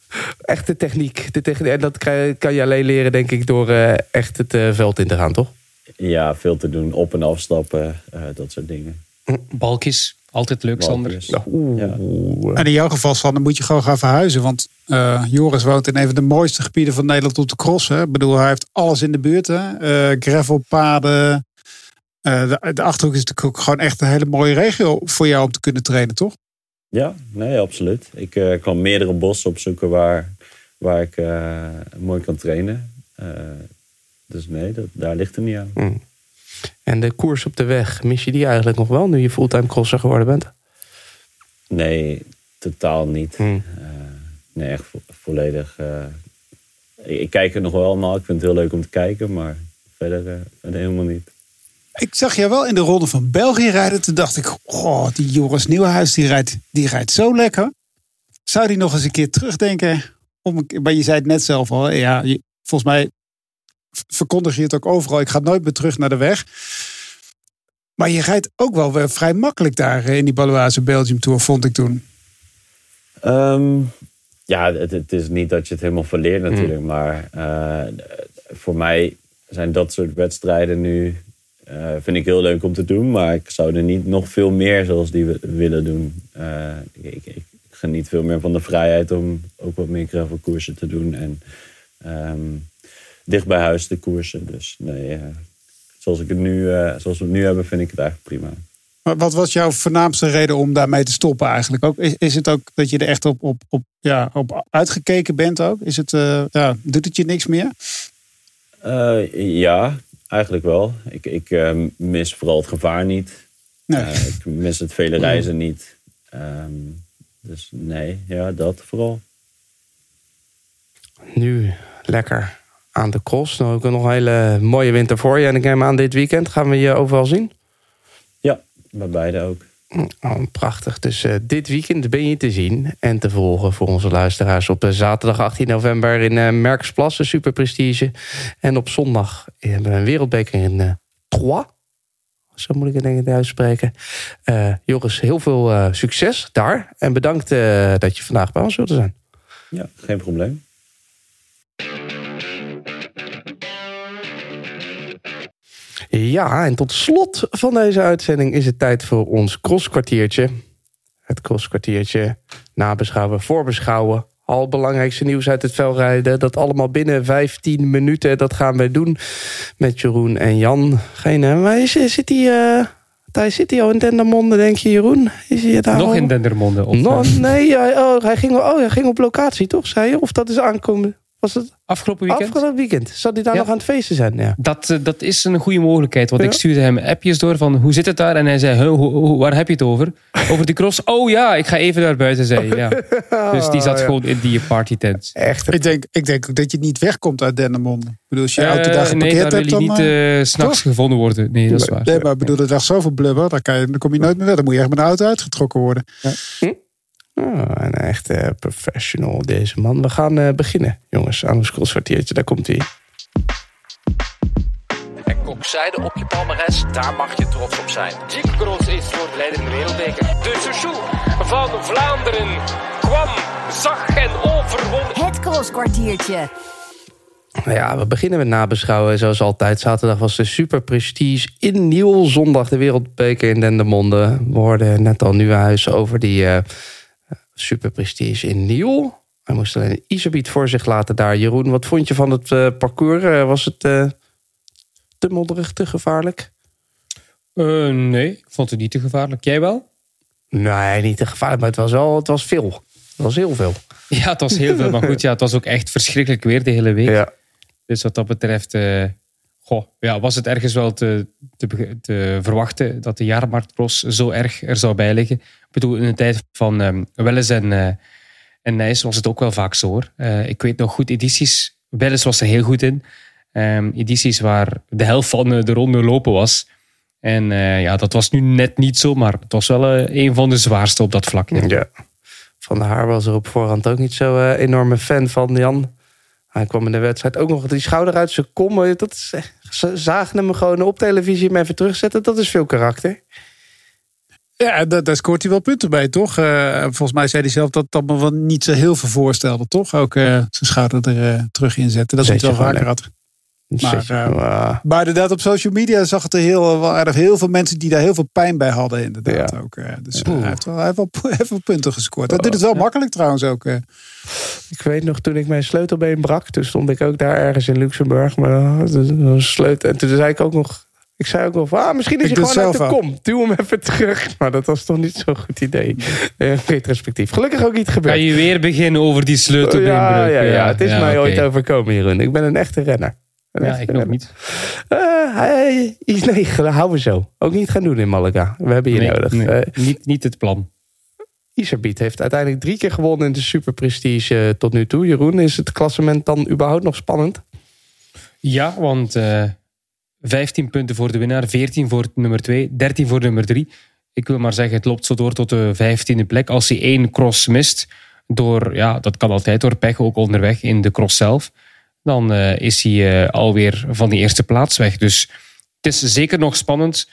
Echt de techniek. De techniek en dat kan, je alleen leren, denk ik, door eh, echt het eh, veld in te gaan, toch? Ja, veel te doen. Op- en afstappen, eh, dat soort dingen. Balkjes, altijd leuk, Sander. Balkjes. Oeh. En in jouw geval, Sander, moet je gewoon gaan verhuizen. Want eh, Joris woont in een van de mooiste gebieden van Nederland op de cross. Hè. Ik bedoel, hij heeft alles in de buurt. Hè. Eh, gravelpaden. Eh, de, de Achterhoek is natuurlijk ook gewoon echt een hele mooie regio voor jou om te kunnen trainen, toch? Ja, nee, absoluut. Ik kan meerdere bossen opzoeken waar, waar ik eh, mooi kan trainen. Eh, dus nee, dat, daar ligt het niet aan. Mm. En de koers op de weg, mis je die eigenlijk nog wel nu je fulltime crosser geworden bent? Nee, totaal niet. Mm. Eh, nee, echt vo- volledig. eh, ik, ik kijk er nog wel allemaal. Ik vind het heel leuk om te kijken, maar verder, eh, verder helemaal niet. Ik zag jou wel in de ronde van België rijden. Toen dacht ik, oh, die Joris Nieuwenhuis, die rijdt, die rijdt zo lekker. Zou die nog eens een keer terugdenken? Om, maar je zei het net zelf al. Ja, je- volgens mij verkondig je het ook overal. Ik ga nooit meer terug naar de weg. Maar je rijdt ook wel weer vrij makkelijk daar eh, in die Baloise Belgium Tour, vond ik toen. Ehm, ja, het, het is niet dat je het helemaal verleert natuurlijk. Maar eh, voor mij zijn dat soort wedstrijden nu... eh, vind ik heel leuk om te doen. Maar ik zou er niet nog veel meer zoals die we willen doen. Ik, ik geniet veel meer van de vrijheid om ook wat meer gravelkoersen te doen. En ehm, dicht bij huis de koersen. Dus nee, eh, zoals, ik het nu, eh, zoals we het nu hebben, vind ik het eigenlijk prima. Maar wat was jouw voornaamste reden om daarmee te stoppen eigenlijk? Ook, is, is het ook dat je er echt op, op, op ja, op uitgekeken bent ook? Is het, eh, ja, doet het je niks meer? Eh, ja, eigenlijk wel. Ik, ik mis vooral het gevaar niet. Nee. Eh, ik mis het vele reizen niet. Ehm, dus nee, ja, dat vooral. Nu lekker aan de cross. Nou, ook nog een hele mooie winter voor je. En ik neem aan dit weekend gaan we je overal zien. Ja, bij beide ook. Oh, prachtig. Dus eh, dit weekend ben je te zien en te volgen voor onze luisteraars. Op eh, zaterdag 18 november in eh Merksplas, de Super Prestige. En op zondag hebben we een wereldbeker in Troyes. Zo moet ik het denk ik uitspreken. Joris, heel veel succes daar. En bedankt dat je vandaag bij ons wilde zijn. Ja, geen probleem. Ja, en tot slot van deze uitzending is het tijd voor ons crosskwartiertje. Het crosskwartiertje nabeschouwen, voorbeschouwen. Al belangrijkste nieuws uit het veldrijden. Dat allemaal binnen 15 minuten. Dat gaan wij doen met Jeroen en Jan. Geen, maar is, zit hij... Thijs, zit hij al in Dendermonde, denk je, Jeroen? Is hij daar Nog al? in Dendermonde. Of, No, nee, hij, oh, hij ging, oh, hij ging op locatie, toch, zei je? Of dat is aankomen... Was het afgelopen weekend? afgelopen weekend? Zal hij daar Ja. nog aan het feesten zijn? Ja. Dat, eh, dat is een goede mogelijkheid. Want Ja. ik stuurde hem appjes door van hoe zit het daar? En hij zei, "Huh, hoe- hoe- waar heb je het over? Over die cross? Oh ja, ik ga even naar buiten, zei hij. Ja. Dus die zat Oh, ja. gewoon in die partytent. Echt. Ik denk, ik denk ook dat je niet wegkomt uit Dendermonde. Ik bedoel, als je je Eh, auto daar nee, geparkeerd daar wil hebt, je dan... niet eh, s'nachts gevonden worden. Nee, dat is waar. Nee, maar ik bedoel, er is zoveel blubber, dan, kan je, dan kom je nooit meer weg. Dan moet je echt met de auto uitgetrokken worden. Oh, een echte professional, deze man. We gaan eh, beginnen, jongens, aan ons crossvartiertje. Daar komt hij. En kopzijde op je palmares, daar mag je trots op zijn. Cyclocross is voor de leider in de wereldbeker. De Chouchou van Vlaanderen kwam, zag en overwon. Het crosskwartiertje. Nou Ja, we beginnen met nabeschouwen. Zoals altijd, zaterdag was de Super Prestige in Nieuw. Zondag de Wereldbeker in Dendermonde. We hoorden net al Nieuwenhuis over die eh, Super Prestige in Nieuw. Hij moest alleen een Iserbiet voor zich laten daar. Jeroen, wat vond je van het eh, parcours? Eh, was het eh, te modderig, te gevaarlijk? Eh, nee, ik vond het niet te gevaarlijk. Jij wel? Nee, niet te gevaarlijk, maar het was wel het was veel. Het was heel veel. Ja, het was heel veel. Maar goed, ja, het was ook echt verschrikkelijk weer de hele week. Ja. Dus wat dat betreft ja, was het ergens wel te, te, verwachten dat de jaarmarktcross zo erg er zou bij liggen. Ik bedoel, in de tijd van ehm Welles en, en Nijs was het ook wel vaak zo. Hoor. Eh, ik weet nog goed, edities. Welles was er heel goed in. Ehm, edities waar de helft van eh, de ronde lopen was. En ja, dat was nu net niet zo, maar het was wel een van de zwaarste op dat vlak. ja. Van der Haar was er op voorhand ook niet zo enorme fan van Jan. Hij kwam in de wedstrijd ook nog die schouder uit zijn kom. Dat is, ze zagen hem gewoon op televisie hem even terugzetten. Dat is veel karakter. Ja, daar, daar scoort hij wel punten bij, toch? Eh, volgens mij zei hij zelf dat dat me wel niet zo heel veel voorstelde, toch? Ook eh, zijn schouder er eh, terug inzetten. Dat is niet wel vaker had. Maar, je eh, Maar inderdaad, op social media zag het er heel, wel erg heel veel mensen die daar heel veel pijn bij hadden, inderdaad ook. eh. dus eh, hij heeft wel, hij heeft wel, hij heeft wel punten gescoord. Dat doet het wel makkelijk trouwens ook. eh. ik weet nog, toen ik mijn sleutelbeen brak... toen stond ik ook daar ergens in Luxemburg. Maar uh, een sleutel. En toen zei ik ook nog... Ik zei ook nog van, ah, misschien is doe gewoon uit de kom. Duw hem even terug. Maar dat was toch niet zo'n goed idee. Eh, retrospectief. Gelukkig ook niet gebeurd. Ga je weer beginnen over die sleutelbeenbreuk? Ja, ja, ja, het is mij ooit overkomen, Jeroen. Ik ben een echte renner. Ja, ik nog niet. Eh, hij, nee, houden we zo. Ook niet gaan doen in Malaga. We hebben je Nee, nodig. nee, Eh, niet, niet het plan. Iserbiet heeft uiteindelijk drie keer gewonnen in de Super Prestige eh, tot nu toe. Jeroen, is het klassement dan überhaupt nog spannend? Ja, want eh 15 punten voor de winnaar, 14 voor nummer 2, 13 voor nummer 3. Ik wil maar zeggen, het loopt zo door tot de 15e plek. Als hij één cross mist, door, ja, dat kan altijd door pech, ook onderweg in de cross zelf, dan eh, is hij eh, alweer van die eerste plaats weg. Dus het is zeker nog spannend.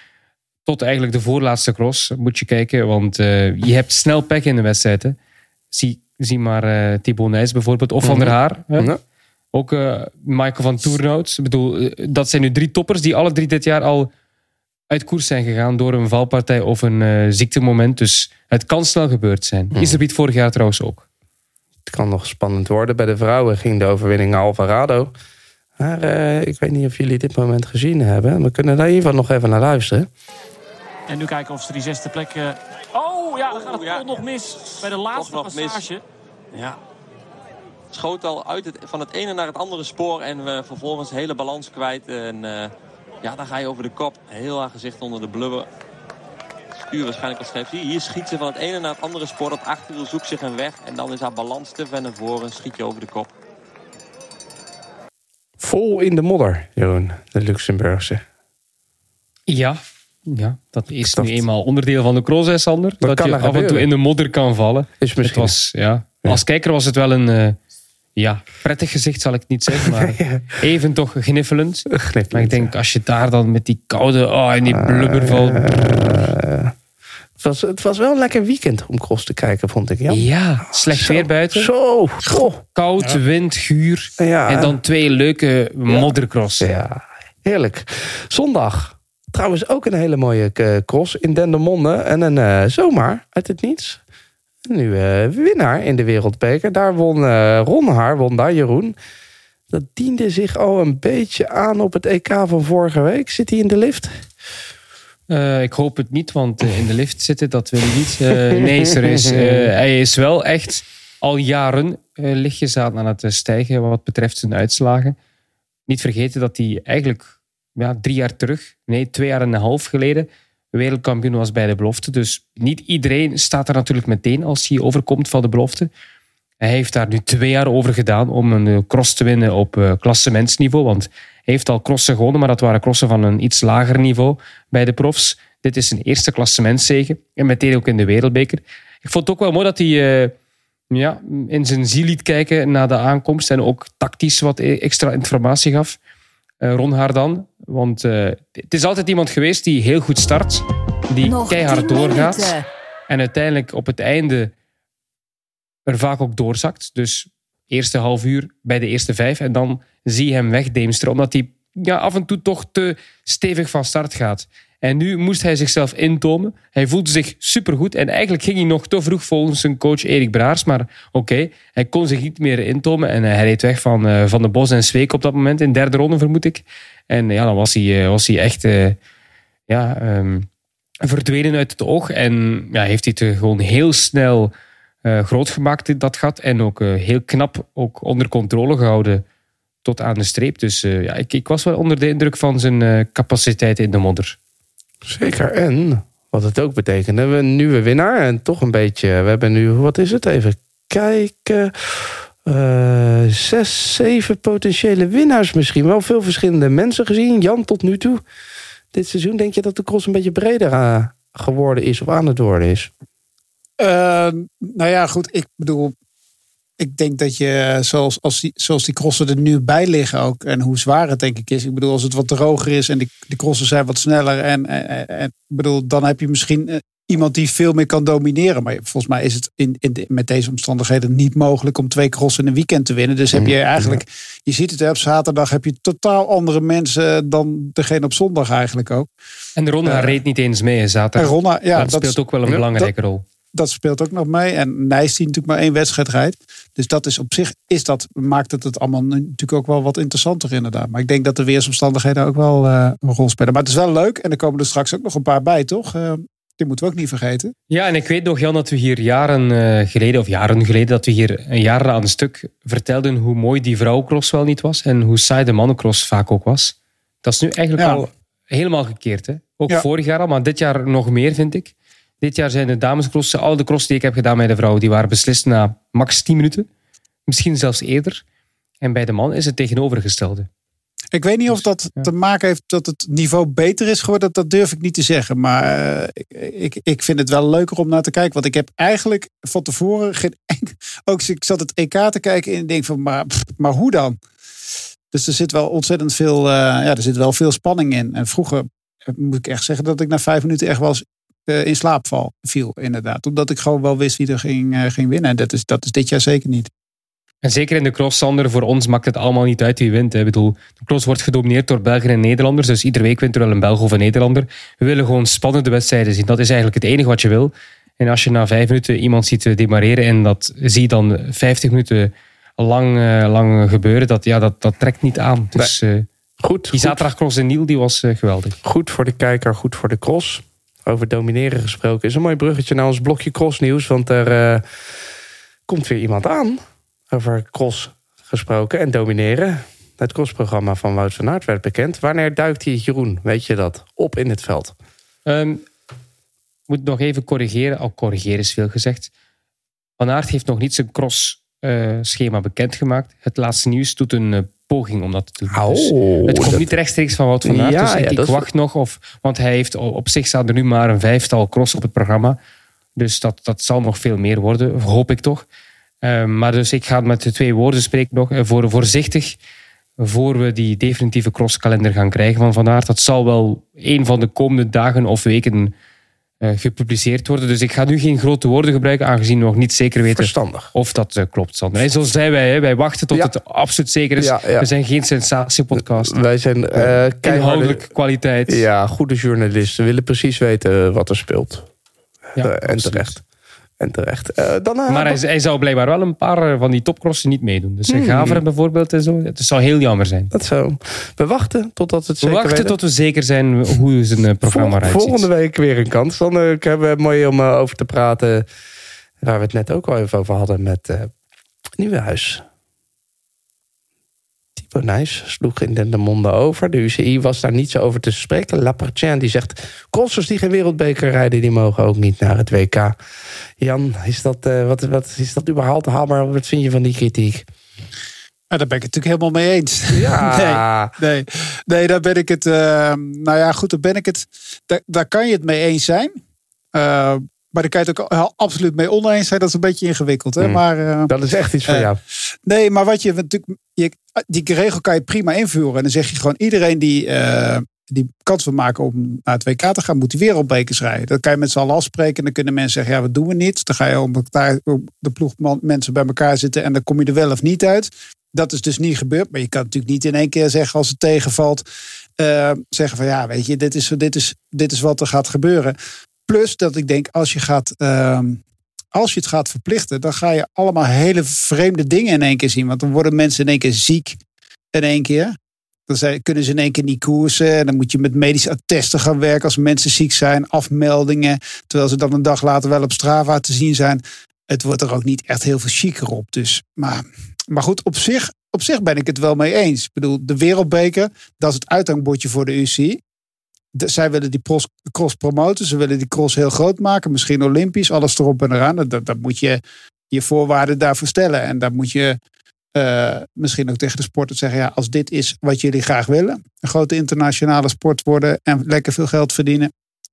Tot eigenlijk de voorlaatste cross moet je kijken, want eh, je hebt snel pech in de wedstrijd. Hè. Zie, zie maar Thibaut Nijs bijvoorbeeld, of Van der Haar. Hè. Ja. Ook eh, Michael van Toernout. Ik bedoel, dat zijn nu drie toppers die alle drie dit jaar al uit koers zijn gegaan door een valpartij of een eh, ziektemoment. Dus het kan snel gebeurd zijn. Is er vorig jaar trouwens ook. Het kan nog spannend worden. Bij de vrouwen ging de overwinning naar Alvarado. Maar eh, ik weet niet of jullie dit moment gezien hebben. We kunnen daar in ieder geval nog even naar luisteren. En nu kijken of ze die zesde plek... eh, Oh ja, dan gaat het ja. toch nog mis bij de laatste nog mis. passage. Ja. Schoot al uit het, van het ene naar het andere spoor en we vervolgens de hele balans kwijt. En eh, ja, dan ga je over de kop. Heel haar gezicht onder de blubber. Stuur waarschijnlijk al scheef. Zie je, Hier schiet ze van het ene naar het andere spoor. Dat achterwiel zoekt zich een weg. En dan is haar balans te ver naar voren. Schiet je over de kop. Vol in de modder, Jeroen, de Luxemburgse. Ja, ja dat is nu eenmaal onderdeel van de cross, hè, Sander. Dat, je af en toe in de modder kan vallen. Is Het misschien. was, ja, Als kijker was het wel een eh, ja, prettig gezicht, zal ik niet zeggen. Maar even toch gniffelend. Maar ik denk, als je daar dan met die koude, oh, in die blubber valt. Eh, het, was, het was wel een lekker weekend om cross te kijken, vond ik. Ja, Ja, slecht Zo. weer buiten. Zo. Oh. Koud, wind, guur. Ja. En dan twee leuke moddercrossen. Ja, heerlijk. Zondag. Trouwens ook een hele mooie eh, cross in Dendermonde. En een eh, zomaar uit het niets. Een nieuwe winnaar in de Wereldbeker. Daar won eh Ron Haar, won daar Jeroen. Dat diende zich al een beetje aan op het EK van vorige week. Zit hij in de lift? Eh, ik hoop het niet, want eh, in de lift zitten, dat wil ik niet. Eh, nee, serieus. eh, hij is wel echt al jaren eh, lichtjes aan het eh, stijgen wat betreft zijn uitslagen. Niet vergeten dat hij eigenlijk ja, drie jaar terug, nee, twee jaar en een half geleden, wereldkampioen was bij de belofte. Dus niet iedereen staat er natuurlijk meteen als hij overkomt van de belofte. Hij heeft daar nu twee jaar over gedaan om een eh, cross te winnen op eh, klassementsniveau. Want hij heeft al crossen gewonnen, maar dat waren crossen van een iets lager niveau bij de profs. Dit is zijn eerste klassementszege en meteen ook in de wereldbeker. Ik vond het ook wel mooi dat hij eh, ja, in zijn ziel liet kijken na de aankomst en ook tactisch wat e- extra informatie gaf. Eh, Ron Hardan, want eh, het is altijd iemand geweest die heel goed start, die Nog keihard 10 doorgaat. minuten. En uiteindelijk op het einde er vaak ook doorzakt. Dus eerste half uur bij de eerste vijf. En dan zie je hem wegdeemsteren. Omdat hij ja, af en toe toch te stevig van start gaat. En nu moest hij zichzelf intomen. Hij voelde zich supergoed. En eigenlijk ging hij nog te vroeg volgens zijn coach Erik Braars. Maar oké, hij kon zich niet meer intomen. En eh, hij reed weg van, eh, van de Bos en Zweek op dat moment. In de derde ronde vermoed ik. En ja, dan was hij, eh, was hij echt... eh, ja, ehm, verdwenen uit het oog. En ja, heeft hij het gewoon heel snel eh, groot gemaakt, dat gat. En ook eh, heel knap ook onder controle gehouden tot aan de streep. Dus eh, ja, ik, ik was wel onder de indruk van zijn eh, capaciteit in de modder. Zeker. En wat het ook betekent, hebben we een nieuwe winnaar. En toch een beetje, we hebben nu, wat is het? Even kijken. Eh, zes, zeven potentiële winnaars misschien. Wel veel verschillende mensen gezien. Jan, tot nu toe. Dit seizoen, denk je dat de cross een beetje breder eh, geworden is of aan het worden is? Eh, nou ja, goed. Ik bedoel, ik denk dat je, zoals, als die, zoals die crossen er nu bij liggen ook, en hoe zwaar het denk ik is. Ik bedoel, als het wat droger is en die, die crossen zijn wat sneller. En, en, en ik bedoel, dan heb je misschien eh, iemand die veel meer kan domineren. Maar volgens mij is het in, in de- met deze omstandigheden niet mogelijk om twee crossen in een weekend te winnen. Dus heb je eigenlijk, je ziet het, hè, op zaterdag heb je totaal andere mensen dan degene op zondag eigenlijk ook. En de ronde Eh, reed niet eens mee, zaterdag. en Ronna, ja, dat, dat speelt is- ook wel een belangrijke rol. Dat speelt ook nog mee. En Nijs die natuurlijk maar één wedstrijd rijdt. Dus dat is op zich is dat, maakt het het allemaal natuurlijk ook wel wat interessanter inderdaad. Maar ik denk dat de weersomstandigheden ook wel eh, een rol spelen. Maar het is wel leuk. En er komen er straks ook nog een paar bij, toch? Eh, die moeten we ook niet vergeten. Ja, en ik weet nog, Jan, dat we hier jaren eh, geleden, of jaren geleden, dat we hier een jaar aan een stuk vertelden hoe mooi die vrouwencross wel niet was en hoe saai de mannencross vaak ook was. Dat is nu eigenlijk Ja. al helemaal gekeerd. Hè? Ook Ja. vorig jaar al, maar dit jaar nog meer, vind ik. Dit jaar zijn de damescrossen, al de crossen die ik heb gedaan bij de vrouwen, die waren beslist na max 10 minuten. Misschien zelfs eerder. En bij de man is het tegenovergestelde. Ik weet niet of dat te maken heeft dat het niveau beter is geworden. Dat, durf ik niet te zeggen. Maar eh, ik, ik, vind het wel leuker om naar te kijken. Want ik heb eigenlijk van tevoren geen enkel... Ook ik zat het EK te kijken en denk van, maar, pff, maar hoe dan? Dus er zit wel ontzettend veel, eh, ja, er zit wel veel spanning in. En vroeger eh, moet ik echt zeggen dat ik na vijf minuten echt wel eens eh, in slaap val, viel, inderdaad. Omdat ik gewoon wel wist wie er ging, eh, ging winnen. En dat is, dat is dit jaar zeker niet. En zeker in de cross, Sander, voor ons maakt het allemaal niet uit wie wint. Hè. Ik bedoel, de cross wordt gedomineerd door Belgen en Nederlanders. Dus iedere week wint er wel een Belg of een Nederlander. We willen gewoon spannende wedstrijden zien. Dat is eigenlijk het enige wat je wil. En als je na vijf minuten iemand ziet eh, demareren en dat zie je dan 50 minuten lang, eh, lang gebeuren, dat, ja, dat, dat trekt niet aan. Dus eh, Goed, die zaterdagcross in Niel die was eh, geweldig. Goed voor de kijker, goed voor de cross. Over domineren gesproken is een mooi bruggetje naar ons blokje crossnieuws. Want er, eh, komt weer iemand aan. Over cross gesproken en domineren. Het crossprogramma van Wout van Aert werd bekend. Wanneer duikt hij, Jeroen, weet je dat, op in het veld? Ehm, moet nog even corrigeren. Al corrigeren is veel gezegd. Van Aert heeft nog niet zijn cross-schema bekendgemaakt. Het laatste nieuws doet een eh, poging om dat te doen. Oh, Dus het komt dat- niet rechtstreeks van Wout van Aert. Ja, dus ik, ja, ik dat is- wacht nog. Of, want hij heeft op zich staan er nu maar een vijftal cross op het programma. Dus dat, dat zal nog veel meer worden, hoop ik toch. Ehm, maar dus ik ga met de twee woorden spreken nog. eh, Voor voorzichtig, voor we die definitieve crosskalender gaan krijgen van Van Aert. Dat zal wel een van de komende dagen of weken gepubliceerd worden. Dus ik ga nu geen grote woorden gebruiken, aangezien we nog niet zeker weten Verstandig. of dat eh, klopt. Sander. En zo zijn wij. Hè. Wij wachten tot Ja. het absoluut zeker is. Ja, ja. We zijn geen sensatiepodcast. Wij zijn eh keiharde... Inhoudelijk kwaliteit. Ja, goede journalisten. willen precies weten wat er speelt. Ja, Eh, en terecht. En terecht. Eh, dan, eh, Maar hij, hij zou blijkbaar wel een paar eh, van die topcrossen niet meedoen. Dus Hmm. Gaveren bijvoorbeeld en zo. Het zou heel jammer zijn. Dat zo. We wachten totdat we het We zeker wachten weten. tot we zeker zijn hoe zijn programma eruit ziet. Volgende week weer een kans. Dan hebben we mooi om over te praten. Waar we het net ook al even over hadden met eh Nieuwenhuis. Thibaut Nijs sloeg in de, de monden over. De UCI was daar niet zo over te spreken. Lapertien die zegt... crossers die geen wereldbeker rijden... die mogen ook niet naar het WK. Jan, is dat, eh, wat, wat, is dat überhaupt haalbaar? Wat vind je van die kritiek? Ja, daar ben ik het natuurlijk helemaal mee eens. Ja. Nee, nee, nee, daar ben ik het. eh, nou ja, goed, daar ben ik het. Daar, daar kan je het mee eens zijn. Eh, maar daar kan je het ook al- absoluut mee oneens zijn. Dat is een beetje ingewikkeld. Hè? Mm. Maar, eh, Dat is echt iets voor eh, jou. Nee, maar wat je natuurlijk. Je, die regel kan je prima invoeren. En dan zeg je gewoon: iedereen die, eh, die kans wil maken om naar het WK te gaan, moet die wereldbekers rijden. Dat kan je met z'n allen afspreken. En dan kunnen mensen zeggen: ja, wat doen we niet? Dan ga je om elkaar, de ploeg mensen bij elkaar zitten. En dan kom je er wel of niet uit. Dat is dus niet gebeurd. Maar je kan natuurlijk niet in één keer zeggen als het tegenvalt. eh, zeggen van ja, weet je, dit is, dit, is, dit is wat er gaat gebeuren. Plus dat ik denk, als je, gaat, ehm, als je het gaat verplichten, dan ga je allemaal hele vreemde dingen in één keer zien. Want dan worden mensen in één keer ziek in één keer. Dan zijn, kunnen ze in één keer niet koersen. En dan moet je met medische attesten gaan werken als mensen ziek zijn. Afmeldingen. Terwijl ze dan een dag later wel op Strava te zien zijn. Het wordt er ook niet echt heel veel chiquer op. Dus, maar, maar goed, op zich, op zich ben ik het wel mee eens. Ik bedoel, de wereldbeker, dat is het uithangbordje voor de UCI. Zij willen die cross promoten. Ze willen die cross heel groot maken. Misschien olympisch, alles erop en eraan. Dat, dat moet je je voorwaarden daarvoor stellen. En daar moet je eh, misschien ook tegen de sporters zeggen... Ja, als dit is wat jullie graag willen... een grote internationale sport worden... en lekker veel geld verdienen...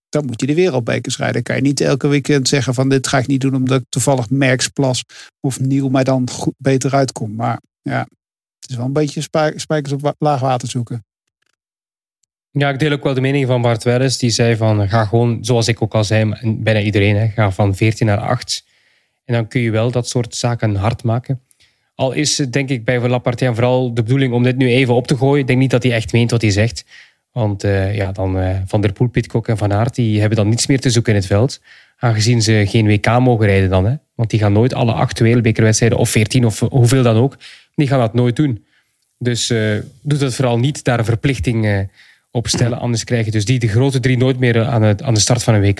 dan moet je de wereldbekers rijden. Dan kan je niet elke weekend zeggen van... dit ga ik niet doen omdat ik toevallig Merksplas of Nieuw... mij dan goed, beter uitkom. Maar ja, het is wel een beetje spij- spijkers op laag water zoeken. Ja, ik deel ook wel de mening van Bart Welles. Die zei van, ga gewoon, zoals ik ook al zei, bijna iedereen, hè, ga van 14 naar 8. En dan kun je wel dat soort zaken hard maken. Al is het denk ik bij Lapartien vooral de bedoeling om dit nu even op te gooien. Ik denk niet dat hij echt meent wat hij zegt. Want eh, ja, dan eh, Van der Poel, Pitcock en Van Aert, die hebben dan niets meer te zoeken in het veld. Aangezien ze geen WK mogen rijden dan. Hè. Want die gaan nooit alle actuele bekerwedstrijden, of 14 of hoeveel dan ook, die gaan dat nooit doen. Dus eh doe dat vooral niet, daar een verplichting eh, op stellen. Anders krijg je dus die de grote drie nooit meer eh, aan, het, aan de start van een WK.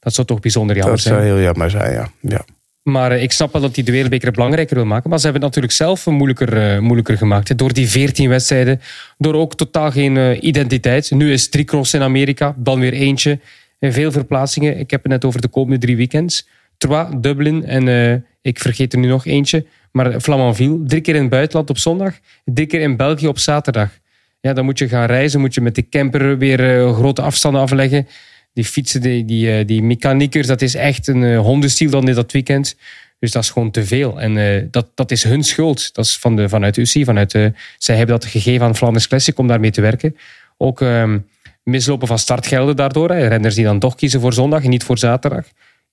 Dat zou toch bijzonder jammer Dat zijn. zou heel jammer zijn, ja. ja. Maar eh, ik snap wel dat hij de wereldbeker belangrijker wil maken. Maar ze hebben het natuurlijk zelf moeilijker, eh, moeilijker gemaakt. hè. Door die 14 wedstrijden. Door ook totaal geen identiteit. Nu is drie cross in Amerika. Dan weer eentje. En veel verplaatsingen. Ik heb het net over de komende drie weekends. Trois, Dublin en ik vergeet er nu nog eentje. Maar Flamanville. Drie keer in het buitenland op zondag. Drie keer in België op zaterdag. Ja, dan moet je gaan reizen. Moet je met de camper weer eh, grote afstanden afleggen. Die fietsen, die, die, eh, die mechaniekers, dat is echt een hondenstiel dan in dat weekend. Dus dat is gewoon te veel. En dat, dat is hun schuld. Dat is van de, vanuit de UCI. Vanuit de, zij hebben dat gegeven aan Flanders Classic om daarmee te werken. Ook ehm, mislopen van startgelden daardoor. Hè. Renners die dan toch kiezen voor zondag en niet voor zaterdag.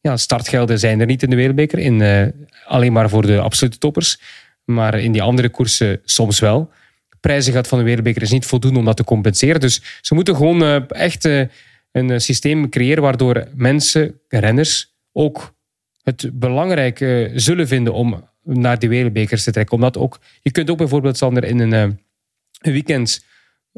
Ja, startgelden zijn er niet in de Wereldbeker. In, alleen maar voor de absolute toppers. Maar in die andere koersen soms wel. Prijzengeld van de Wereldbeker is niet voldoende om dat te compenseren. Dus ze moeten gewoon eh, echt eh, een eh, systeem creëren waardoor mensen, renners, ook het belangrijk zullen vinden om naar die wereldbekers te trekken. Omdat ook, je kunt ook bijvoorbeeld, Sander, in een, weekend,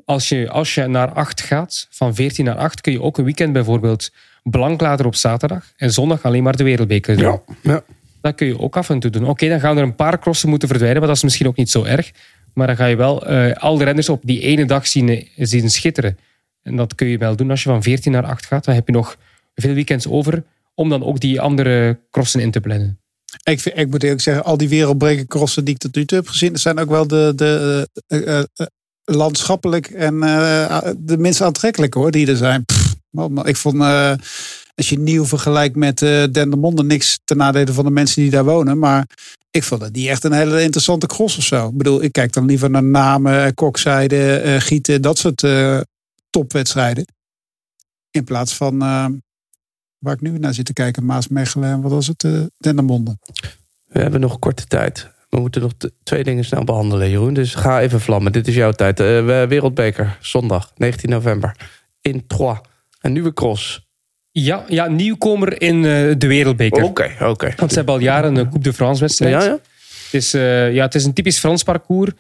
als je, als je naar 8 gaat, van 14 naar 8, kun je ook een weekend bijvoorbeeld blank laten op zaterdag en zondag alleen maar de wereldbeker doen. Ja, ja. Dat kun je ook af en toe doen. Oké, dan gaan er een paar crossen moeten verdwijnen, maar dat is misschien ook niet zo erg. Maar dan ga je wel eh, al de renners op die ene dag zien, zien schitteren. En dat kun je wel doen als je van 14 naar 8 gaat. Dan heb je nog veel weekends over om dan ook die andere crossen in te plannen. Ik, vind, ik moet eerlijk zeggen, al die wereldbreken crossen die ik tot nu toe heb gezien, zijn ook wel de, de eh, eh, landschappelijk en de minst aantrekkelijke hoor, die er zijn. Ik vond, als je nieuw vergelijkt met eh Dendermonde, niks ten nadele van de mensen die daar wonen, maar ik vond het niet echt een hele interessante cross of zo. Ik bedoel, ik kijk dan liever naar namen, eh, kokzijde, eh, gieten, dat soort topwedstrijden. In plaats van waar ik nu naar zit te kijken, Maasmechelen en wat was het, Dendermonde. We hebben nog korte tijd. We moeten nog twee dingen snel behandelen, Jeroen. Dus ga even vlammen. Dit is jouw tijd. We- Wereldbeker, zondag, 19 november. In Troyes. Een nieuwe cross. Ja, ja nieuwkomer in eh, de wereldbeker. Oké, oké. Want ze hebben al jaren een Coupe de France wedstrijd. Ja, ja. Het, is, eh, ja, het is een typisch Frans parcours.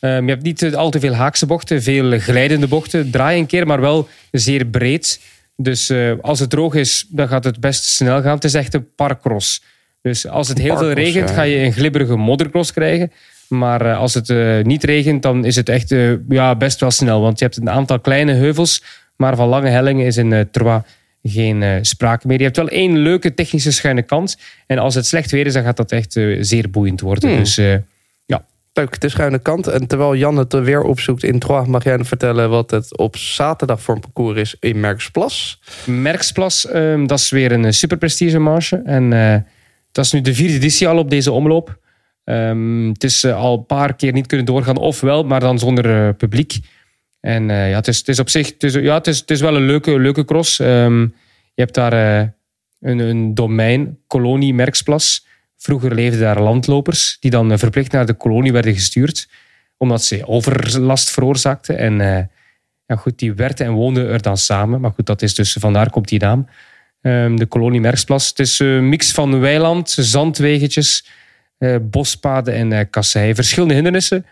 Ehm, je hebt niet eh, al te veel haakse bochten, veel glijdende bochten. Draai een keer, maar wel zeer breed. Dus als het droog is, dan gaat het best snel gaan. Het is echt een parkcross. Dus als het heel veel regent, ja. ga je een glibberige moddercross krijgen. Maar als het niet regent, dan is het echt ja, best wel snel. Want je hebt een aantal kleine heuvels, maar van lange hellingen is in Troyes geen eh, sprake meer. Je hebt wel één leuke technische schuine kant. En als het slecht weer is, dan gaat dat echt eh, zeer boeiend worden. Hmm. Dus eh, ja. Leuk, de schuine kant. En terwijl Jan het er weer opzoekt in Troyes... mag jij vertellen wat het op zaterdag voor een parcours is in Merksplas. Merksplas, ehm, dat is weer een eh, superprestige marge. En dat is nu de vierde editie al op deze omloop. Ehm, het is al een paar keer niet kunnen doorgaan, ofwel, maar dan zonder publiek. En eh, ja, het is, het is op zich is, ja, het is, het is wel een leuke, leuke cross. Ehm, je hebt daar eh, een, een domein, kolonie Merksplas. Vroeger leefden daar landlopers, die dan eh, verplicht naar de kolonie werden gestuurd, omdat ze overlast veroorzaakten. En ja, goed, die werkten en woonden er dan samen. Maar goed, dat is dus, vandaar komt die naam. Ehm, de kolonie Merksplas. Het is een mix van weiland, zandwegetjes, bospaden en kasseien. Verschillende hindernissen.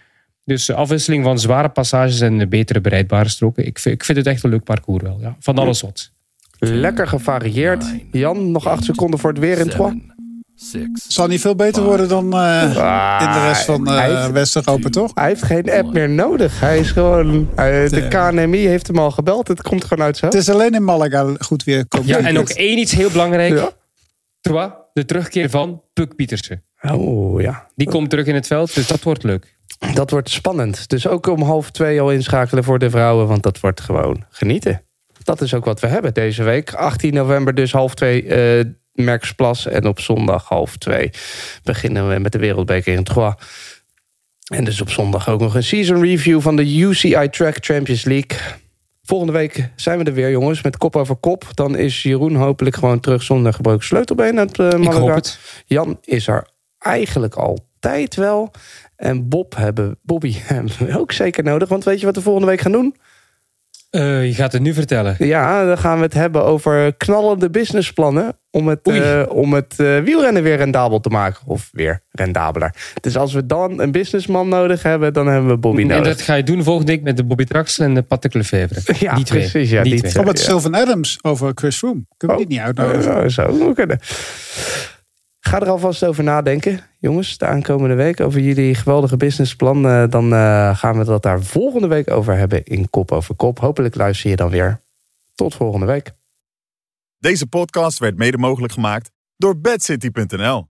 Dus afwisseling van zware passages en betere bereidbare stroken. Ik vind, ik vind het echt een leuk parcours wel. Ja. Van alles wat. Lekker gevarieerd. Jan, nog acht seconden voor het weer in Troyes. Zal niet veel beter worden dan eh, in de rest van eh heeft- West-Europa, toch? Hij heeft geen app meer nodig. Hij is gewoon... de KNMI heeft hem al gebeld. Het komt gewoon uit zo. Het is alleen in Malaga goed weer komen. Ja, en nog één iets heel belangrijk. Ja. Trois, de terugkeer van Puk Pietersen. Oh ja. Die komt terug in het veld, dus dat wordt leuk. Dat wordt spannend. Dus ook om half twee al inschakelen voor de vrouwen. Want dat wordt gewoon genieten. Dat is ook wat we hebben deze week. 18 november dus half twee eh Merksplas. En op zondag half twee beginnen we met de Wereldbeker in Troyes. En dus op zondag ook nog een season review van de UCI Track Champions League. Volgende week zijn we er weer, jongens, met kop over kop. Dan is Jeroen hopelijk gewoon terug zonder gebroken sleutelbeen uit uh, Ik Malaga. hoop het. Jan is er eigenlijk altijd wel. En Bob hebben, Bobby hebben we ook zeker nodig. Want weet je wat we volgende week gaan doen? Eh, je gaat het nu vertellen. Ja, dan gaan we het hebben over knallende businessplannen. Om het, eh, om het eh, wielrennen weer rendabel te maken. Of weer rendabeler. Dus als we dan een businessman nodig hebben, dan hebben we Bobby En nodig. dat ga je doen volgende week met de Bobby Traxel en de Patte Lefevre. Ja, die twee. precies, ja, die die twee. twee. Of met Ja. Sylvan Adams over Chris Froome. Kunnen we die niet uitnodigen? Oh, zou ook kunnen. Ga er alvast over nadenken, jongens, de aankomende week. Over jullie geweldige businessplan. Eh, dan eh, gaan we dat daar volgende week over hebben in Kop over Kop. Hopelijk luister je dan weer. Tot volgende week. Deze podcast werd mede mogelijk gemaakt door bedcity.nl.